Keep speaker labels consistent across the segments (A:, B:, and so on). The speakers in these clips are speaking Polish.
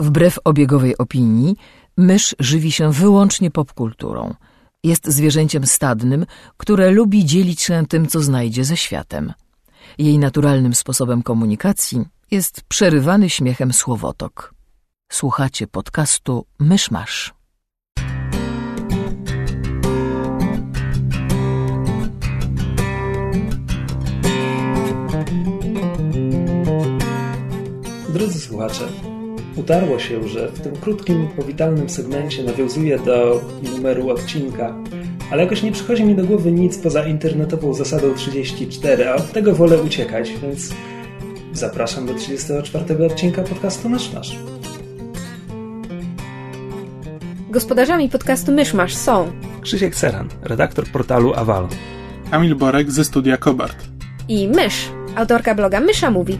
A: Wbrew obiegowej opinii, mysz żywi się wyłącznie popkulturą. Jest zwierzęciem stadnym, które lubi dzielić się tym, co znajdzie ze światem. Jej naturalnym sposobem komunikacji jest przerywany śmiechem słowotok. Słuchacie podcastu Myszmasz.
B: Drodzy słuchacze, utarło się, że w tym krótkim, powitalnym segmencie nawiązuje do numeru odcinka, ale jakoś nie przychodzi mi do głowy nic poza internetową zasadą 34, a od tego wolę uciekać, więc zapraszam do 34 odcinka podcastu Nasz Nasz.
C: Gospodarzami podcastu Myszmasz są
B: Krzysiek Seran, redaktor portalu Avalon.
D: Kamil Borek ze studia Kobart.
C: i Mysz, autorka bloga Mysza Mówi.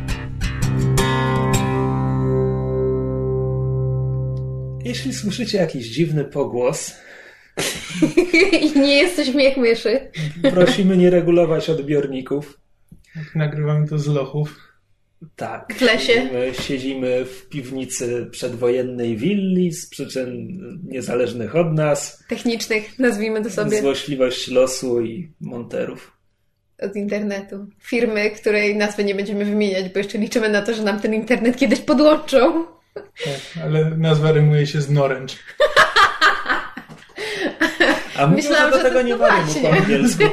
B: Jeśli słyszycie jakiś dziwny pogłos,
C: I nie jesteśmy jak myszy.
B: prosimy nie regulować odbiorników.
D: Nagrywamy to z lochów.
B: Tak.
C: W lesie.
B: My siedzimy w piwnicy przedwojennej willi z przyczyn niezależnych od nas.
C: Technicznych, nazwijmy to sobie,
B: Złośliwość losu i monterów.
C: od internetu. Firmy, której nazwy nie będziemy wymieniać, bo jeszcze liczymy na to, że nam ten internet kiedyś podłączą.
D: Tak, ale nazwa rymuje się z Noręcz.
B: A mówią,
C: Myślałam,
B: że do tego nie
C: właśnie.
B: po angielsku.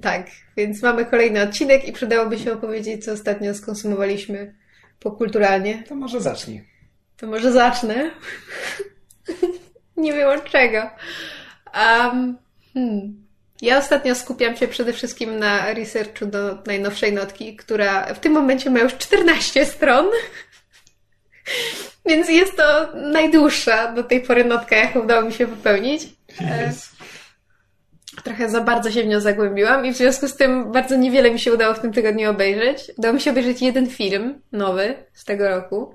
C: Tak, więc mamy kolejny odcinek i przydałoby się opowiedzieć, co ostatnio skonsumowaliśmy popkulturalnie.
B: To może zacznij.
C: To może zacznę. nie wiem od czego. Um, hmm. Ja ostatnio skupiam się przede wszystkim na researchu do najnowszej notki, która w tym momencie ma już 14 stron. Więc jest to najdłuższa do tej pory notka, jaką udało mi się wypełnić. E,
D: Jest.
C: Trochę za bardzo się w nią zagłębiłam i w związku z tym bardzo niewiele mi się udało w tym tygodniu obejrzeć. Udało mi się obejrzeć jeden film nowy z tego roku.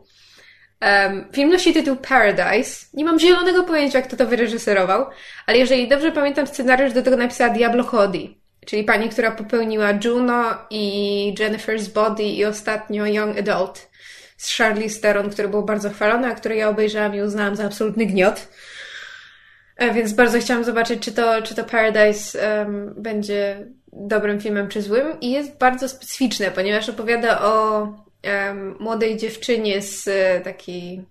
C: Um, film nosi tytuł Paradise. Nie mam zielonego pojęcia, kto to wyreżyserował, ale jeżeli dobrze pamiętam, scenariusz do tego napisała Diablo Cody, czyli pani, która popełniła Juno i Jennifer's Body i ostatnio Young Adult z Charlize Theron, który był bardzo chwalony, a który ja obejrzałam i uznałam za absolutny gniot. E, Więc bardzo chciałam zobaczyć, czy to, czy to Paradise em, będzie dobrym filmem, czy złym. I jest bardzo specyficzne, ponieważ opowiada o młodej dziewczynie z e, takiej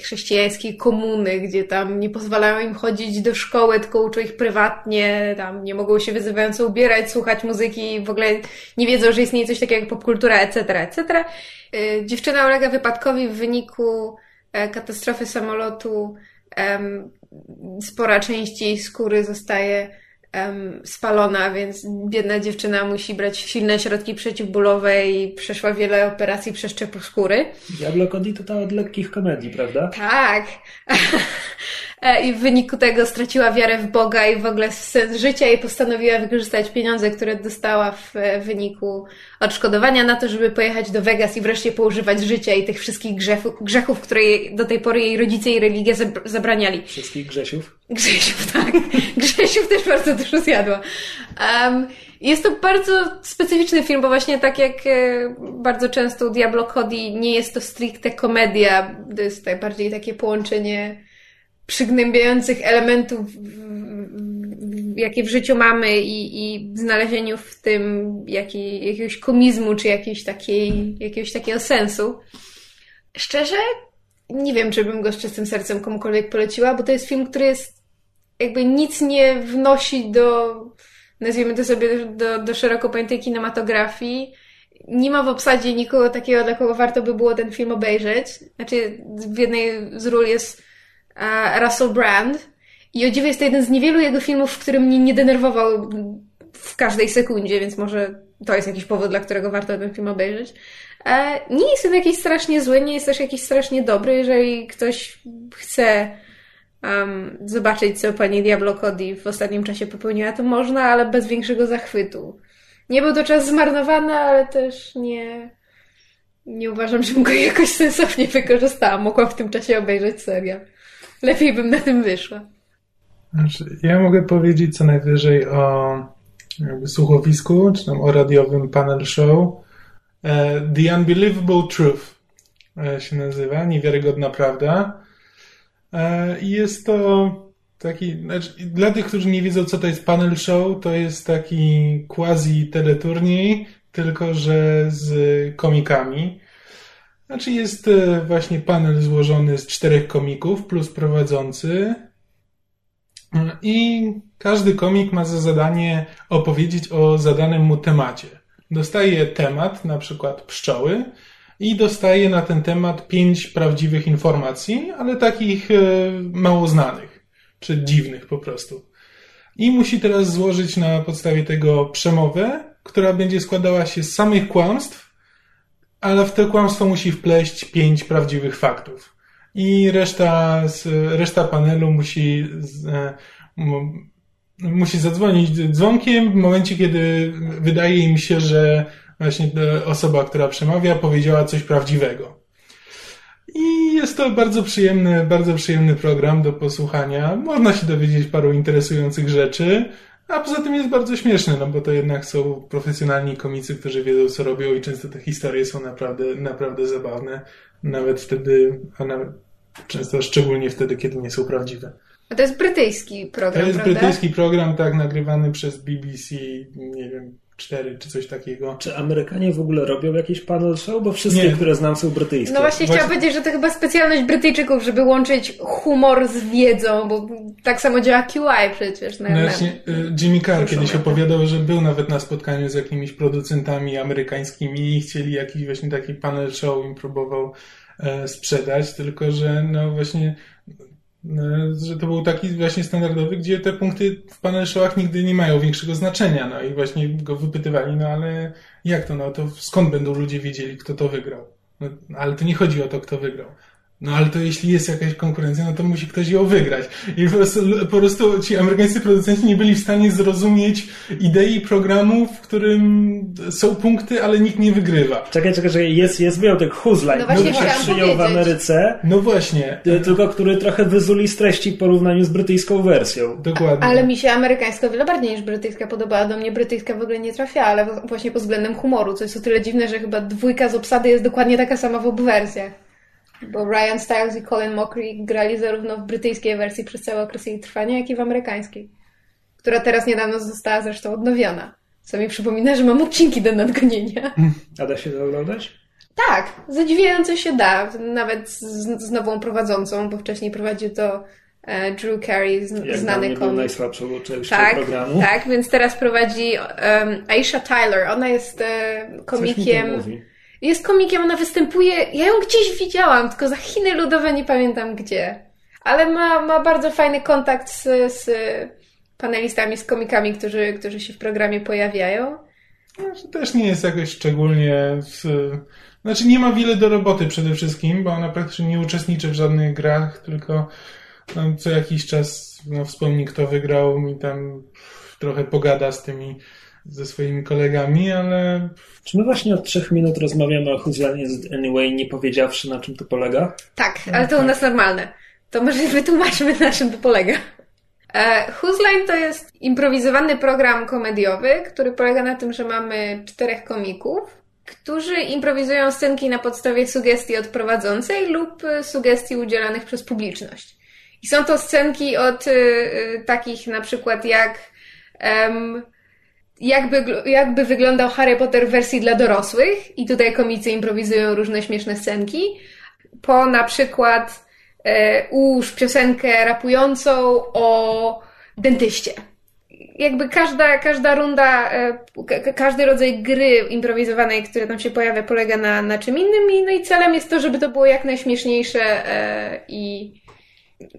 C: chrześcijańskiej komuny, gdzie tam nie pozwalają im chodzić do szkoły, tylko uczą ich prywatnie, tam nie mogą się wyzywająco ubierać, słuchać muzyki, w ogóle nie wiedzą, że istnieje coś takiego jak popkultura, etc., etc. Y, Dziewczyna ulega wypadkowi w wyniku e, katastrofy samolotu. Spora część jej skóry zostaje em, spalona, więc biedna dziewczyna musi brać silne środki przeciwbólowe i przeszła wiele operacji przeszczepu skóry.
B: Diablo Cody to ta od lekkich komedii, prawda?
C: Tak. E, I w wyniku tego straciła wiarę w Boga i w ogóle w sens życia i postanowiła wykorzystać pieniądze, które dostała w e, wyniku odszkodowania na to, żeby pojechać do Vegas i wreszcie poużywać życia i tych wszystkich grzechów, grzechów które jej, do tej pory jej rodzice i religia zabr- zabraniali.
B: Wszystkich Grzesiów.
C: Grzesiów, tak. Grzesiów też bardzo dużo zjadła. Um, jest to bardzo specyficzny film, bo właśnie tak jak e, bardzo często u Diablo Cody nie jest to stricte komedia, to jest tak bardziej takie połączenie przygnębiających elementów, jakie w życiu mamy i, i znalezieniu w tym jakiej, jakiegoś komizmu, czy jakiejś takiej, jakiegoś takiego sensu. Szczerze, nie wiem, czy bym go z czystym sercem komukolwiek poleciła, bo to jest film, który jest jakby nic nie wnosi do, nazwijmy to sobie, do, do szeroko pojętej kinematografii. Nie ma w obsadzie nikogo takiego, dla kogo warto by było ten film obejrzeć. Znaczy, w jednej z ról jest Russell Brand i o dziwo jest to jeden z niewielu jego filmów, w którym mnie nie denerwował w każdej sekundzie, więc może to jest jakiś powód, dla którego warto ten film obejrzeć. E, nie jest on jakiś strasznie zły, nie jest też jakiś strasznie dobry, jeżeli ktoś chce um, zobaczyć, co pani Diablo Cody w ostatnim czasie popełniła, to można, ale bez większego zachwytu. Nie był to czas zmarnowany, ale też nie, nie uważam, żebym go jakoś sensownie wykorzystała. Mogłam w tym czasie obejrzeć serial. Lepiej bym na tym wyszła.
D: Znaczy, ja mogę powiedzieć co najwyżej o słuchowisku, czy tam o radiowym panel show. E, The Unbelievable Truth. e, się nazywa, Niewiarygodna Prawda. E, I jest to taki, znaczy, dla tych, którzy nie wiedzą, co to jest panel show, to jest taki quasi teleturniej, tylko że z komikami. Znaczy jest e, właśnie panel złożony z czterech komików plus prowadzący. I każdy komik ma za zadanie opowiedzieć o zadanym mu temacie. Dostaje temat, na przykład pszczoły, i dostaje na ten temat pięć prawdziwych informacji, ale takich e, mało znanych, czy dziwnych po prostu. I musi teraz złożyć na podstawie tego przemowę, która będzie składała się z samych kłamstw, ale w te kłamstwo musi wpleść pięć prawdziwych faktów. I reszta, reszta panelu musi, e, musi zadzwonić dzwonkiem w momencie, kiedy wydaje im się, że właśnie osoba, która przemawia, powiedziała coś prawdziwego. I jest to bardzo przyjemny, bardzo przyjemny program do posłuchania. Można się dowiedzieć paru interesujących rzeczy, a poza tym jest bardzo śmieszny, no bo to jednak są profesjonalni komicy, którzy wiedzą, co robią i często te historie są naprawdę, naprawdę zabawne. Nawet wtedy, a nawet często szczególnie wtedy, kiedy nie są prawdziwe.
C: A to jest brytyjski program,
D: To jest
C: prawda?
D: brytyjski program, tak, nagrywany przez BBC, nie wiem, 4 czy coś takiego.
B: Czy Amerykanie w ogóle robią jakieś panel show? Bo wszystkie,
D: Nie.
B: które znam, są brytyjskie.
C: No właśnie, chciałam powiedzieć, że to chyba specjalność Brytyjczyków, żeby łączyć humor z wiedzą, bo tak samo działa QI przecież. Na,
D: No właśnie, y, Jimmy Carr kiedyś opowiadał, że był nawet na spotkaniu z jakimiś producentami amerykańskimi i chcieli jakiś właśnie taki panel show im próbował e, sprzedać, tylko że no właśnie że to był taki właśnie standardowy, gdzie te punkty w panel showach nigdy nie mają większego znaczenia, no i właśnie go wypytywali, no ale jak to, no to skąd będą ludzie wiedzieli, kto to wygrał? No, ale to nie chodzi o to, kto wygrał. No ale to jeśli jest jakaś konkurencja, no to musi ktoś ją wygrać. I po prostu, po prostu ci amerykańscy producenci nie byli w stanie zrozumieć idei programu, w którym są punkty, ale nikt nie wygrywa.
B: Czekaj, czekaj, czekaj. Jest, jest wyjątek Who's
C: No właśnie
B: który się przyjął w. Ameryce,
D: No właśnie,
B: y, tylko który trochę wyzuli z treści w porównaniu z brytyjską wersją.
D: dokładnie.
C: Ale mi się amerykańska o wiele bardziej niż brytyjska podobała. Do mnie brytyjska w ogóle nie trafiała, ale właśnie pod względem humoru, co jest o tyle dziwne, że chyba dwójka z obsady jest dokładnie taka sama w obu wersjach. Bo Ryan Stiles i Colin Mockery grali zarówno w brytyjskiej wersji przez cały okres jej trwania, jak i w amerykańskiej. Która teraz niedawno została zresztą odnowiona. Co mi przypomina, że mam odcinki do nadgonienia.
B: A da się to oglądać?
C: Tak, zadziwiająco się da. Nawet z, z nową prowadzącą, bo wcześniej prowadził to e, Drew Carey, z,
B: Jak
C: znany komik.
B: najsłabszą częścią
C: Tak,
B: programu.
C: tak, więc teraz prowadzi um, Aisha Tyler. Ona jest
B: to
C: komikiem. Jest komikiem, ona występuje. Ja ją gdzieś widziałam, tylko za Chiny Ludowe nie pamiętam gdzie. Ale ma, ma bardzo fajny kontakt z, z panelistami, z komikami, którzy, którzy się w programie pojawiają.
D: No, też nie jest jakoś szczególnie. W... Znaczy, nie ma wiele do roboty przede wszystkim, bo ona praktycznie nie uczestniczy w żadnych grach, tylko no, co jakiś czas no, wspomni, kto wygrał i tam trochę pogada z tymi, ze swoimi kolegami, ale
B: Czy my właśnie od trzech minut rozmawiamy o Who's Line Is Anyway, nie powiedziawszy na czym to polega?
C: Tak, ale to u nas normalne. To może wytłumaczmy, na czym to polega. E, Whose Line to jest improwizowany program komediowy, który polega na tym, że mamy czterech komików, którzy improwizują scenki na podstawie sugestii od prowadzącej lub e, sugestii udzielanych przez publiczność. I są to scenki od y, y, takich na przykład jak em, jakby, jakby wyglądał Harry Potter w wersji dla dorosłych i tutaj komicy improwizują różne śmieszne scenki, po na przykład e, ułóż piosenkę rapującą o dentyście. Jakby każda, każda runda, e, ka- każdy rodzaj gry improwizowanej, który tam się pojawia, polega na, na czym innym i, no i celem jest to, żeby to było jak najśmieszniejsze e, i,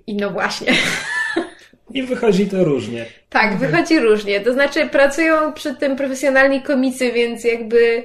C: i no właśnie.
B: I wychodzi to różnie.
C: Tak, wychodzi różnie. To znaczy pracują przy tym profesjonalni komicy, więc jakby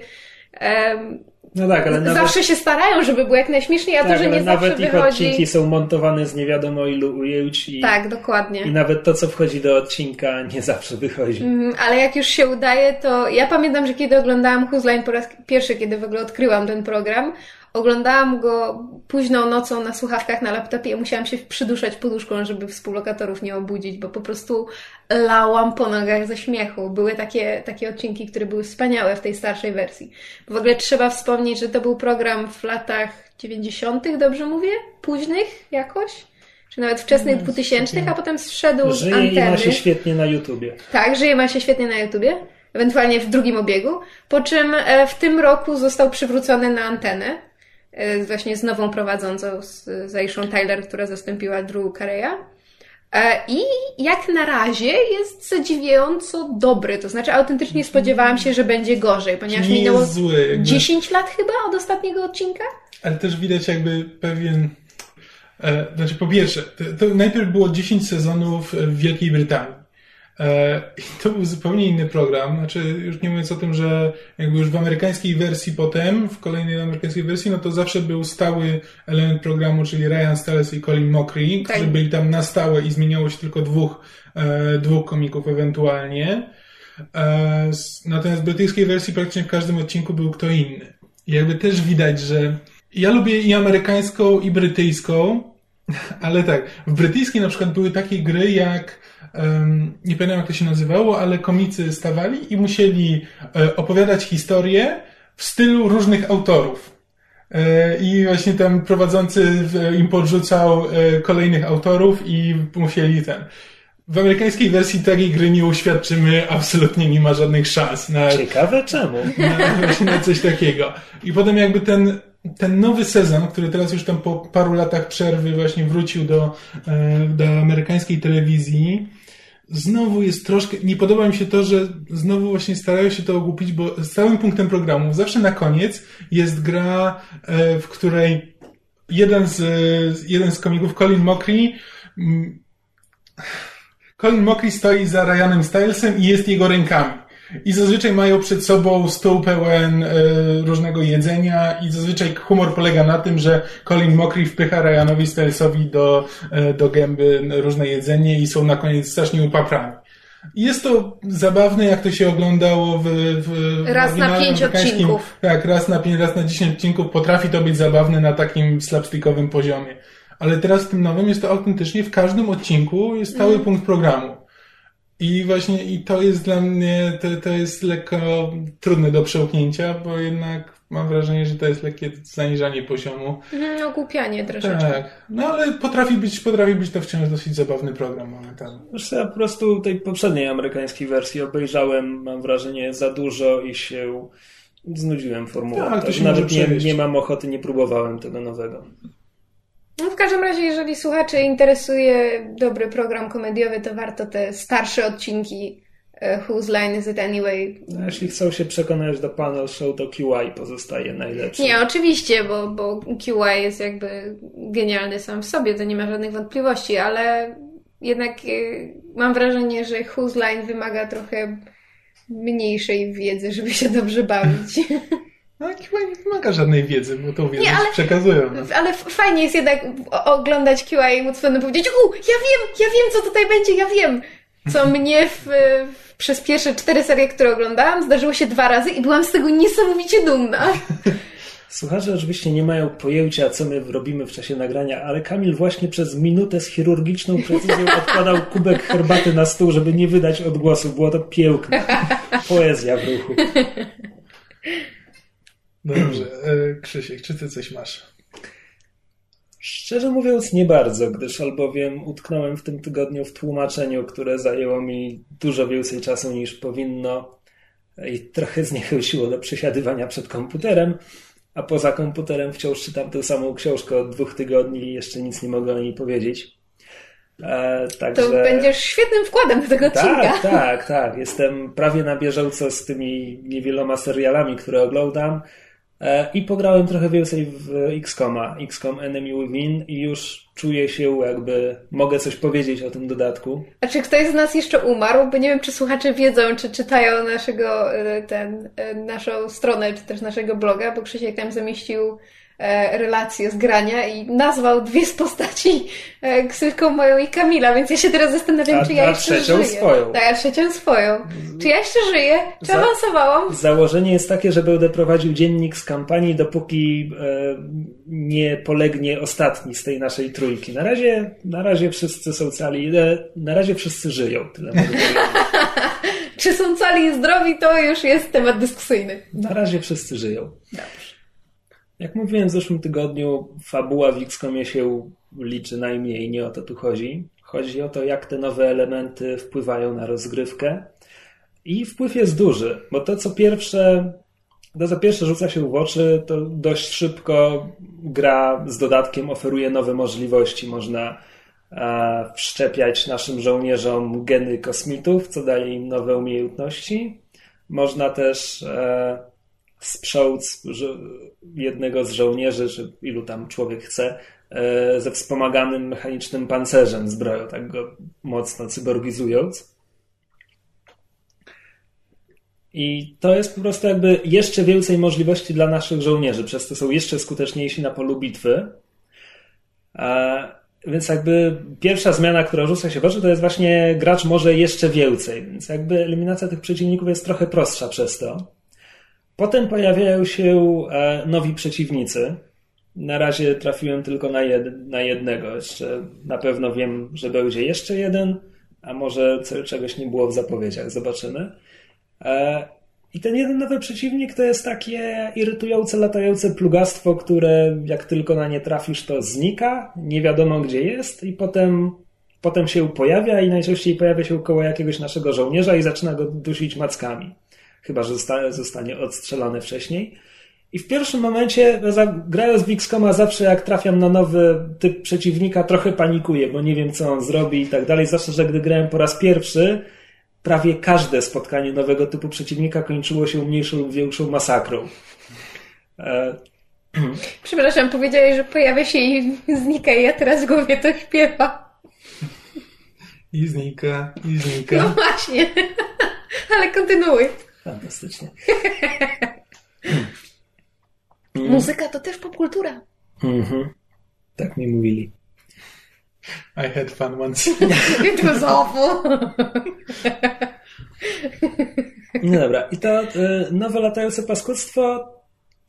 C: em,
B: No tak, ale nawet,
C: zawsze się starają, żeby było jak najśmieszniej, a
B: tak,
C: to, że
B: ale
C: nie zawsze
B: nawet ich
C: wychodzi...
B: odcinki są montowane z nie wiadomo ilu ujęć i,
C: Tak, dokładnie.
B: i nawet to, co wchodzi do odcinka, nie zawsze wychodzi.
C: Mhm, Ale jak już się udaje, to ja pamiętam, że kiedy oglądałam Who's Line po raz pierwszy, kiedy w ogóle odkryłam ten program, oglądałam go późną nocą na słuchawkach na laptopie i musiałam się przyduszać poduszką, żeby współlokatorów nie obudzić, bo po prostu lałam po nogach ze śmiechu. Były takie, takie odcinki, które były wspaniałe w tej starszej wersji. W ogóle trzeba wspomnieć, że to był program w latach 90., dobrze mówię? Późnych jakoś? Czy nawet wczesnych 2000, a potem zszedł z
B: Żyje
C: anteny.
B: i ma się świetnie na YouTubie.
C: Tak, żyje ma się świetnie na YouTubie, ewentualnie w drugim obiegu, po czym e, w tym roku został przywrócony na antenę, właśnie z nową prowadzącą, z z Aishą Tyler, która zastąpiła Drew Carey'a. E, I jak na razie jest zadziwiająco dobry, to znaczy autentycznie spodziewałam się, że będzie gorzej, ponieważ
D: Nie
C: minęło
D: zły. Jakby,
C: 10 lat chyba od ostatniego odcinka?
D: Ale też widać jakby pewien... E, znaczy po pierwsze, to najpierw było 10 sezonów w Wielkiej Brytanii. E, I to był zupełnie inny program. Znaczy, już nie mówiąc o tym, że jakby już w amerykańskiej wersji potem, w kolejnej amerykańskiej wersji, no to zawsze był stały element programu, czyli Ryan Stiles i Colin Mockery,
C: Tak.
D: którzy byli tam na stałe i zmieniało się tylko dwóch, e, dwóch komików ewentualnie. E, natomiast w brytyjskiej wersji praktycznie w każdym odcinku był kto inny. I jakby też widać, że ja lubię i amerykańską, i brytyjską, ale tak, w brytyjskiej na przykład były takie gry jak, nie pamiętam jak to się nazywało, ale komicy stawali i musieli e, opowiadać historię w stylu różnych autorów. E, I właśnie tam prowadzący im podrzucał e, kolejnych autorów i musieli ten. W amerykańskiej wersji takiej gry nie uświadczymy, absolutnie nie ma żadnych szans na,
B: Ciekawe czemu.
D: na, na coś takiego. I potem jakby ten, ten nowy sezon, który teraz już tam po paru latach przerwy właśnie wrócił do, e, do amerykańskiej telewizji, znowu jest troszkę, nie podoba mi się to, że znowu właśnie starają się to ogłupić, bo stałym punktem programu, zawsze na koniec jest gra, e, w której jeden z, jeden z komików, Colin Mockery, mm, Colin Mockery stoi za Ryanem Stylesem i jest jego rękami. I zazwyczaj mają przed sobą stół pełen e, różnego jedzenia i zazwyczaj humor polega na tym, że Colin Mockery wpycha Ryanowi Stylesowi do, e, do gęby różne jedzenie i są na koniec strasznie upaprani. Jest to zabawne, jak to się oglądało w, w
C: Raz na pięć odcinków.
D: Tak, raz na pięć, raz na dziesięć odcinków potrafi to być zabawne na takim slapstickowym poziomie. Ale teraz w tym nowym jest to autentycznie w każdym odcinku jest stały
C: Mhm.
D: punkt programu. I właśnie i to jest dla mnie, to, to jest lekko trudne do przełknięcia, bo jednak mam wrażenie, że to jest lekkie zaniżanie poziomu.
C: Mhm, ogłupianie troszeczkę.
D: Tak. No ale potrafi być, potrafi być to wciąż dosyć zabawny program momentalnie.
B: Co, ja po prostu tej poprzedniej amerykańskiej wersji obejrzałem, mam wrażenie, za dużo i się znudziłem formułą.
D: Tak, to się
B: Nawet nie, nie mam ochoty, nie próbowałem tego nowego.
C: No w każdym razie, jeżeli słuchaczy interesuje dobry program komediowy, to warto te starsze odcinki e, Whose Line Is It Anyway?
B: A jeśli chcą się przekonać do panel show, to QI pozostaje najlepszy.
C: Nie, oczywiście, bo, bo QI jest jakby genialny sam w sobie, to nie ma żadnych wątpliwości, ale jednak e, mam wrażenie, że Whose Line wymaga trochę mniejszej wiedzy, żeby się dobrze bawić.
D: No chyba nie wymaga żadnej wiedzy, bo tą wiedzę
C: Nie, ale-
D: przekazują. No.
C: Ale fajnie jest jednak oglądać QI i móc pewno powiedzieć, u, ja wiem, ja wiem, co tutaj będzie, ja wiem. Co mnie w, w, przez pierwsze cztery serie, które oglądałam, zdarzyło się dwa razy i byłam z tego niesamowicie dumna.
B: Słuchacze oczywiście nie mają pojęcia, co my robimy w czasie nagrania, ale Kamil właśnie przez minutę z chirurgiczną precyzją odkładał kubek herbaty na stół, żeby nie wydać odgłosu. Było to piękne. Poezja w ruchu.
D: Dobrze, e, Krzysiek, czy ty coś masz?
B: Szczerze mówiąc, nie bardzo, gdyż albowiem utknąłem w tym tygodniu w tłumaczeniu, które zajęło mi dużo więcej czasu niż powinno i trochę zniechęciło do przesiadywania przed komputerem, a poza komputerem wciąż czytam tę samą książkę od dwóch tygodni i jeszcze nic nie mogę o niej powiedzieć. E, także...
C: To będziesz świetnym wkładem do tego odcinka.
B: Tak, tak, tak. Jestem prawie na bieżąco z tymi niewieloma serialami, które oglądam. E, I pograłem trochę więcej w XCOMa, XCOM Enemy Within i już czuję się jakby mogę coś powiedzieć o tym dodatku.
C: A czy ktoś z nas jeszcze umarł? Bo nie wiem, czy słuchacze wiedzą, czy czytają naszego, e, ten, e, naszą stronę, czy też naszego bloga, bo Krzysiek tam zamieścił relację z grania i nazwał dwie z postaci e, ksywką moją i Kamila, więc ja się teraz zastanawiam,
B: A-
C: czy ja
B: a
C: jeszcze
B: trzecią
C: żyję.
B: swoją.
C: Tak, a trzecią swoją. Czy ja jeszcze żyję? Czy
B: Za-
C: awansowałam?
B: Założenie jest takie, że będę prowadził dziennik z kampanii, dopóki e, nie polegnie ostatni z tej naszej trójki. Na razie, na razie wszyscy są cali, e, na razie wszyscy żyją. Tyle.
C: Czy są cali i zdrowi, to już jest temat dyskusyjny.
B: Na razie wszyscy żyją.
C: Dobrze.
B: Jak mówiłem w zeszłym tygodniu, fabuła w XCOMie się liczy najmniej, nie o to tu chodzi. Chodzi o to, jak te nowe elementy wpływają na rozgrywkę. I wpływ jest duży, bo to co pierwsze, to co pierwsze rzuca się w oczy, to dość szybko gra z dodatkiem oferuje nowe możliwości. Można e, wszczepiać naszym żołnierzom geny kosmitów, co daje im nowe umiejętności. Można też e, sprząc jednego z żołnierzy, czy ilu tam człowiek chce, e, ze wspomaganym mechanicznym pancerzem zbroją, tak go mocno cyborgizując. I to jest po prostu jakby jeszcze więcej możliwości dla naszych żołnierzy, przez to są jeszcze skuteczniejsi na polu bitwy. A, więc jakby pierwsza zmiana, która rzuca się w oczy, to jest właśnie gracz może jeszcze więcej, więc jakby eliminacja tych przeciwników jest trochę prostsza przez to. Potem pojawiają się e, nowi przeciwnicy. Na razie trafiłem tylko na, jed, na jednego. Jeszcze na pewno wiem, że będzie jeszcze jeden, a może czegoś nie było w zapowiedziach. Zobaczymy. E, I ten jeden nowy przeciwnik to jest takie irytujące, latające plugastwo, które jak tylko na nie trafisz, to znika, nie wiadomo gdzie jest i potem, potem się pojawia i najczęściej pojawia się koło jakiegoś naszego żołnierza i zaczyna go dusić mackami chyba że zostanie odstrzelony wcześniej. I w pierwszym momencie, grając w XCOMa, zawsze jak trafiam na nowy typ przeciwnika, trochę panikuję, bo nie wiem, co on zrobi i tak dalej. Zwłaszcza, że gdy grałem po raz pierwszy, prawie każde spotkanie nowego typu przeciwnika kończyło się mniejszą lub większą masakrą. E...
C: Przepraszam, powiedziałeś, że pojawia się i znika i ja teraz w głowie to śpiewa.
D: I znika, i znika.
C: No właśnie. Ale kontynuuj.
B: Fantastycznie.
C: Muzyka to też popkultura.
B: Mhm. Tak mi mówili.
D: I had fun once.
C: It was awful.
B: No dobra. I to y, nowe latające paskudztwo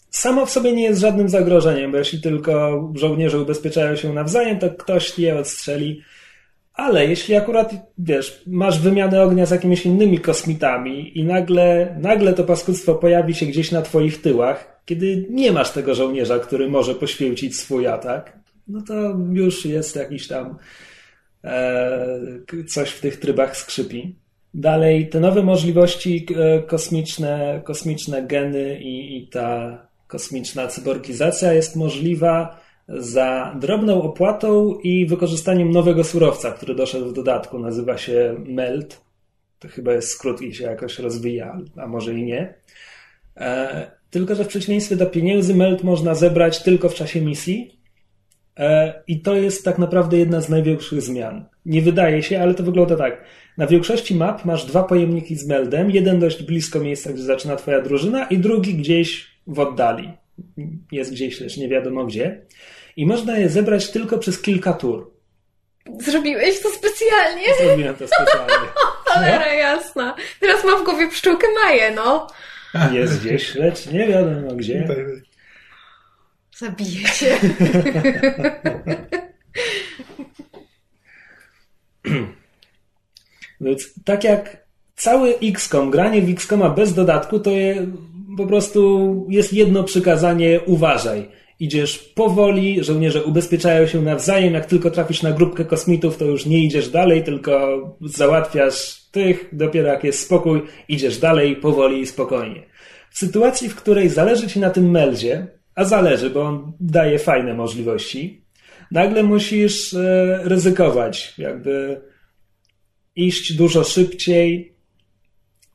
B: samo w sobie nie jest żadnym zagrożeniem, bo jeśli tylko żołnierze ubezpieczają się nawzajem, to ktoś je odstrzeli ale jeśli akurat, wiesz, masz wymianę ognia z jakimiś innymi kosmitami i nagle, nagle to paskudztwo pojawi się gdzieś na twoich tyłach, kiedy nie masz tego żołnierza, który może poświęcić swój atak, no to już jest jakiś tam e, coś w tych trybach skrzypi. Dalej, te nowe możliwości e, kosmiczne, kosmiczne geny i, i ta kosmiczna cyborgizacja jest możliwa za drobną opłatą i wykorzystaniem nowego surowca, który doszedł w dodatku. Nazywa się MELT. To chyba jest skrót i się jakoś rozwija, a może i nie. E, tylko, że w przeciwieństwie do pieniędzy MELT można zebrać tylko w czasie misji. E, I to jest tak naprawdę jedna z największych zmian. Nie wydaje się, ale to wygląda tak. Na większości map masz dwa pojemniki z meldem, jeden dość blisko miejsca, gdzie zaczyna twoja drużyna i drugi gdzieś w oddali. Jest gdzieś, lecz nie wiadomo gdzie i można je zebrać tylko przez kilka tur.
C: Zrobiłeś to specjalnie?
B: Zrobiłem to specjalnie.
C: Cholera no? jasna. Teraz mam w głowie pszczółkę Maję, no.
B: Jest gdzieś, lecz nie wiadomo gdzie.
C: Zabiję cię.
B: Więc tak jak cały XCOM, granie w XCOMa bez dodatku, to je, po prostu jest jedno przykazanie uważaj idziesz powoli, żołnierze ubezpieczają się nawzajem, jak tylko trafisz na grupkę kosmitów, to już nie idziesz dalej, tylko załatwiasz tych, dopiero jak jest spokój, idziesz dalej, powoli i spokojnie. W sytuacji, w której zależy ci na tym meldzie, a zależy, bo on daje fajne możliwości, nagle musisz e, ryzykować, jakby iść dużo szybciej,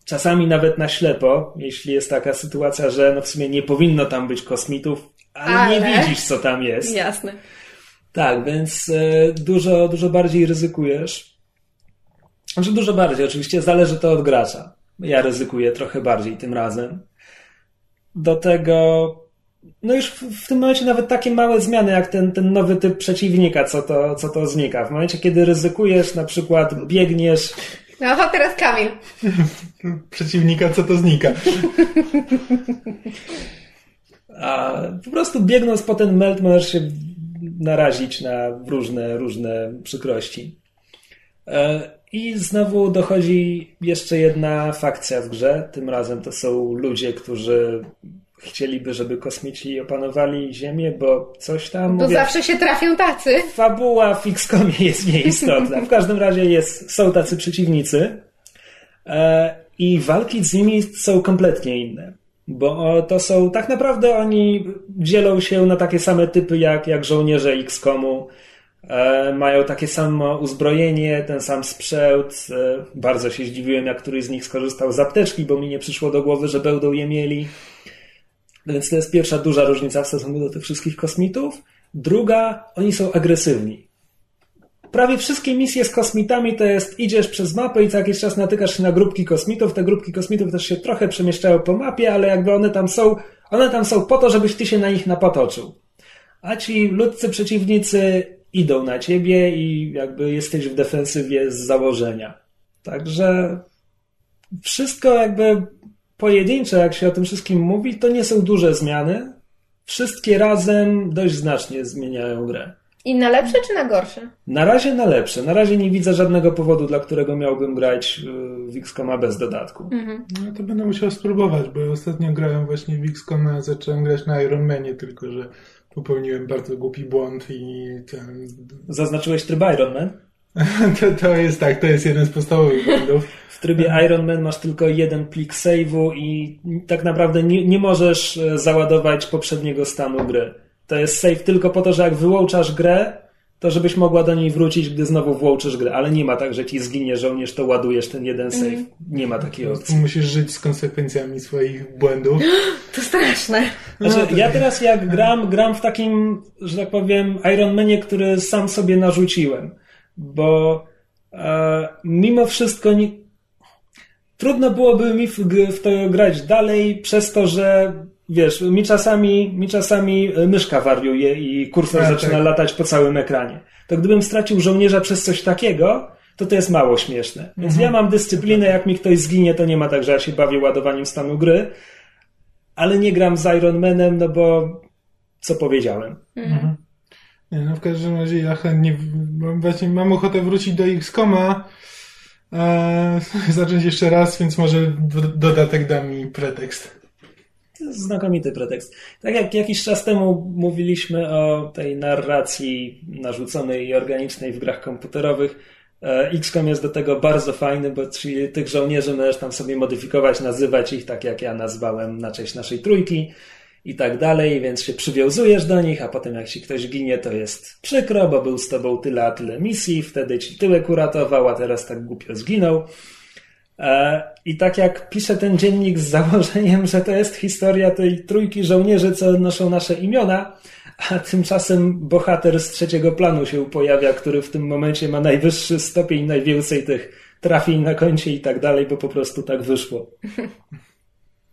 B: czasami nawet na ślepo, jeśli jest taka sytuacja, że no w sumie nie powinno tam być kosmitów, ale, ale... nie widzisz, co tam jest.
C: Jasne.
B: Tak, więc e, dużo, dużo bardziej ryzykujesz. Znaczy dużo bardziej, oczywiście zależy to od gracza. Ja ryzykuję trochę bardziej tym razem. Do tego, no już w, w, tym momencie nawet takie małe zmiany, jak ten, ten nowy typ przeciwnika, co to, co to znika. W momencie, kiedy ryzykujesz, na przykład biegniesz.
C: No, to teraz Kamil.
D: Przeciwnika, co to znika.
B: A po prostu biegnąc po ten melt możesz się narazić na różne, różne przykrości. E, I znowu dochodzi jeszcze jedna fakcja w grze. Tym razem to są ludzie, którzy chcieliby, żeby kosmici opanowali Ziemię, bo coś tam...
C: Bo mówię, zawsze się trafią tacy.
B: Fabuła w XCOMie jest nieistotna. W każdym razie jest, są tacy przeciwnicy e, i walki z nimi są kompletnie inne. Bo to są, tak naprawdę oni dzielą się na takie same typy jak, jak żołnierze XCOMu. E, mają takie samo uzbrojenie, ten sam sprzęt. E, bardzo się zdziwiłem, jak któryś z nich skorzystał z apteczki, bo mi nie przyszło do głowy, że będą je mieli. Więc to jest pierwsza duża różnica w stosunku do tych wszystkich kosmitów. Druga, oni są agresywni. Prawie wszystkie misje z kosmitami to jest idziesz przez mapę i co jakiś czas natykasz się na grupki kosmitów. Te grupki kosmitów też się trochę przemieszczają po mapie, ale jakby one tam są, one tam są po to, żebyś ty się na nich napotoczył. A ci ludzcy przeciwnicy idą na ciebie i jakby jesteś w defensywie z założenia. Także wszystko jakby pojedyncze, jak się o tym wszystkim mówi, to nie są duże zmiany. Wszystkie razem dość znacznie zmieniają grę.
C: I na lepsze czy na gorsze?
B: Na razie na lepsze. Na razie nie widzę żadnego powodu, dla którego miałbym grać w XCOMa bez dodatku. Mhm.
D: No to będę musiał spróbować, bo ostatnio grałem właśnie w XCOMa, zacząłem grać na Iron Manie, tylko że popełniłem bardzo głupi błąd i ten...
B: Zaznaczyłeś tryb Iron Man?
D: to, to jest tak, to jest jeden z podstawowych błędów.
B: W trybie Iron Man masz tylko jeden plik save'u i tak naprawdę nie, nie możesz e, załadować poprzedniego stanu gry. To jest save tylko po to, że jak wyłączasz grę, to żebyś mogła do niej wrócić, gdy znowu włączysz grę, ale nie ma tak, że ci zginie żołnierz, to ładujesz ten jeden save. Mm. Nie ma takiej opcji.
D: Musisz żyć z konsekwencjami swoich błędów.
C: To straszne.
B: Znaczy, no, ja teraz jak gram, gram w takim, że tak powiem, Iron Manie, który sam sobie narzuciłem, bo e, mimo wszystko nie, trudno byłoby mi w, w to grać dalej, przez to, że wiesz, mi czasami, mi czasami e, myszka wariuje i kursor tak, zaczyna tak. latać po całym ekranie. To gdybym stracił żołnierza przez coś takiego, to to jest mało śmieszne. Więc mhm. ja mam dyscyplinę, jak mi ktoś zginie, to nie ma tak, że ja się bawię ładowaniem stanu gry, ale nie gram z Iron Manem, no bo co powiedziałem. Mhm.
D: Nie, no w każdym razie ja chętnie, właśnie mam ochotę wrócić do XCOMa, e, zacząć jeszcze raz, więc może dodatek da mi pretekst
B: znakomity pretekst. Tak jak jakiś czas temu mówiliśmy o tej narracji narzuconej i organicznej w grach komputerowych, e, XCOM jest do tego bardzo fajny, bo tych żołnierzy możesz tam sobie modyfikować, nazywać ich tak jak ja nazwałem na cześć naszej trójki i tak dalej, więc się przywiązujesz do nich, a potem jak ci ktoś ginie, to jest przykro, bo był z tobą tyle a tyle misji, wtedy ci tyłek uratował, a teraz tak głupio zginął. E, I tak jak pisze ten dziennik z założeniem, że to jest historia tej trójki żołnierzy, co noszą nasze imiona, a tymczasem bohater z trzeciego planu się pojawia, który w tym momencie ma najwyższy stopień, najwięcej tych trafień na koncie i tak dalej, bo po prostu tak wyszło.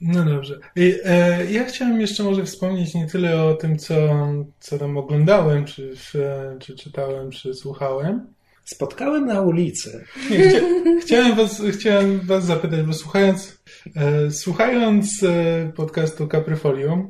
D: No dobrze. E, ja chciałem jeszcze może wspomnieć nie tyle o tym, co, co tam oglądałem, czy, czy czytałem, czy słuchałem,
B: spotkałem na ulicy.
D: Nie, chcia, chciałem, was, chciałem was zapytać, bo słuchając, e, słuchając e, podcastu Capryfolium,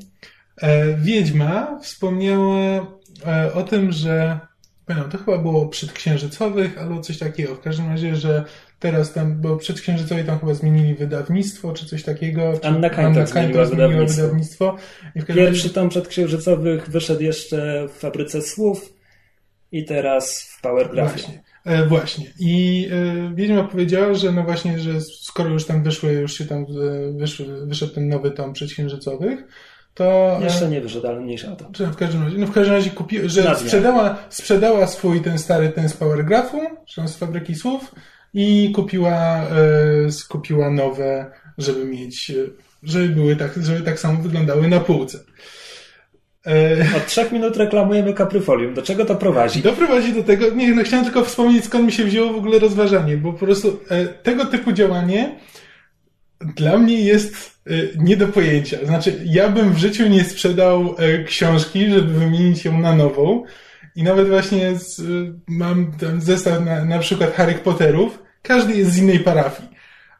D: e, Wiedźma wspomniała e, o tym, że pamiętam, to chyba było przedksiężycowych, albo coś takiego. W każdym razie, że teraz tam, bo przedksiężycowi tam chyba zmienili wydawnictwo, czy coś takiego. Czy
B: Anna Kańtok zmieniła, zmieniła wydawnictwo. wydawnictwo. Pierwszy razie... tom przedksiężycowych wyszedł jeszcze w Fabryce Słów i teraz w Powergraphie.
D: Właśnie. E, właśnie. I e, Wiedźma powiedziała, że no właśnie, że skoro już tam wyszły, już się tam e, wyszły, wyszedł ten nowy tom przedksiężycowych, to...
B: Jeszcze nie wyszedł, ale mniejsza.
D: Czy w każdym razie, no w każdym razie kupi, że sprzedała, sprzedała swój ten stary ten z Powergraphu, czy z Fabryki Słów i kupiła, kupiła nowe, żeby mieć, żeby były tak, żeby tak samo wyglądały na półce.
B: E, Od trzech minut reklamujemy kapryfolium. Do czego to prowadzi?
D: Doprowadzi do tego, nie, no chciałem tylko wspomnieć, skąd mi się wzięło w ogóle rozważanie, bo po prostu e, tego typu działanie dla mnie jest e, nie do pojęcia. Znaczy, ja bym w życiu nie sprzedał książki, żeby wymienić ją na nową. I nawet właśnie z, mam ten zestaw na, na przykład Harry Potterów. Każdy jest z innej parafii.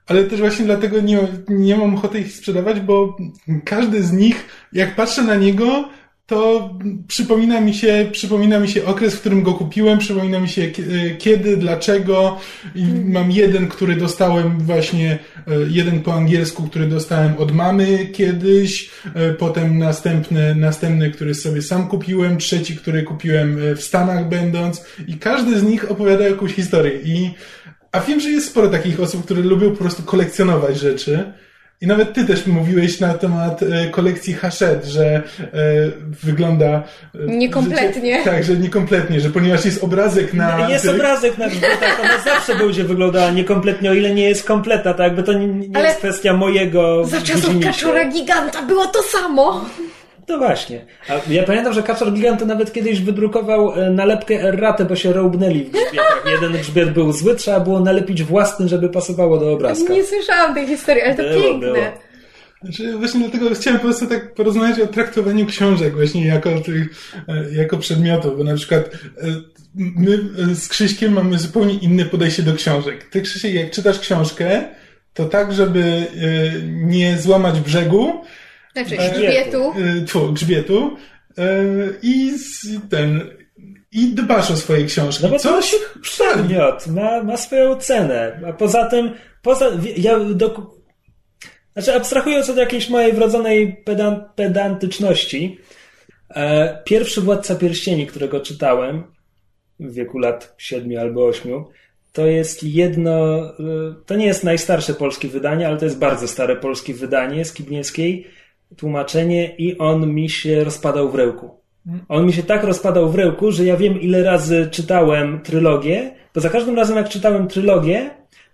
D: Ale też właśnie dlatego nie, nie mam ochoty ich sprzedawać, bo każdy z nich, jak patrzę na niego, to przypomina mi się, przypomina mi się okres, w którym go kupiłem, przypomina mi się kiedy, dlaczego. I mam jeden, który dostałem właśnie, e, jeden po angielsku, który dostałem od mamy kiedyś, e, potem następny, następny, który sobie sam kupiłem, trzeci, który kupiłem e, w Stanach będąc i każdy z nich opowiada jakąś historię. I, a wiem, że jest sporo takich osób, które lubią po prostu kolekcjonować rzeczy. I nawet ty też mówiłeś na temat e, kolekcji Hachette, że e, wygląda...
C: E, niekompletnie.
D: Że, tak, że niekompletnie, że ponieważ jest obrazek na...
B: Jest obrazek na grzbietach, ona zawsze będzie wyglądała niekompletnie, o ile nie jest kompletna, tak jakby to nie, nie
C: Ale
B: jest kwestia mojego...
C: Za czasów kaczora giganta było to samo.
B: To właśnie. A ja pamiętam, że Kaczor Gigant to nawet kiedyś wydrukował e, nalepkę erratę, bo się rołbnęli w grzbietach. Jeden grzbiet był zły, trzeba było nalepić własny, żeby pasowało do obrazka.
C: Nie słyszałam tej historii, ale to było, piękne. Było.
D: Znaczy, właśnie dlatego chciałem po prostu tak porozmawiać o traktowaniu książek właśnie jako, tych, e, jako przedmiotów, bo na przykład e, my z Krzyśkiem mamy zupełnie inne podejście do książek. Ty Krzysiek, jak czytasz książkę, to tak, żeby nie złamać brzegu,
C: znaczy grzbietu.
D: E, tfu, grzbietu. E, I ten... I dbasz o swoje książki.
B: No bo Coś przedmiot ma, ma swoją cenę. A poza tym, poza, ja do, znaczy abstrahując od jakiejś mojej wrodzonej pedan, pedantyczności, e, pierwszy Władca Pierścieni, którego czytałem w wieku lat siedmiu albo ośmiu, to jest jedno, to nie jest najstarsze polskie wydanie, ale to jest bardzo stare polskie wydanie Skibniewskiej tłumaczenie i on mi się rozpadał w rełku. On mi się tak rozpadał w rełku, że ja wiem ile razy czytałem trylogię, bo za każdym razem jak czytałem trylogię,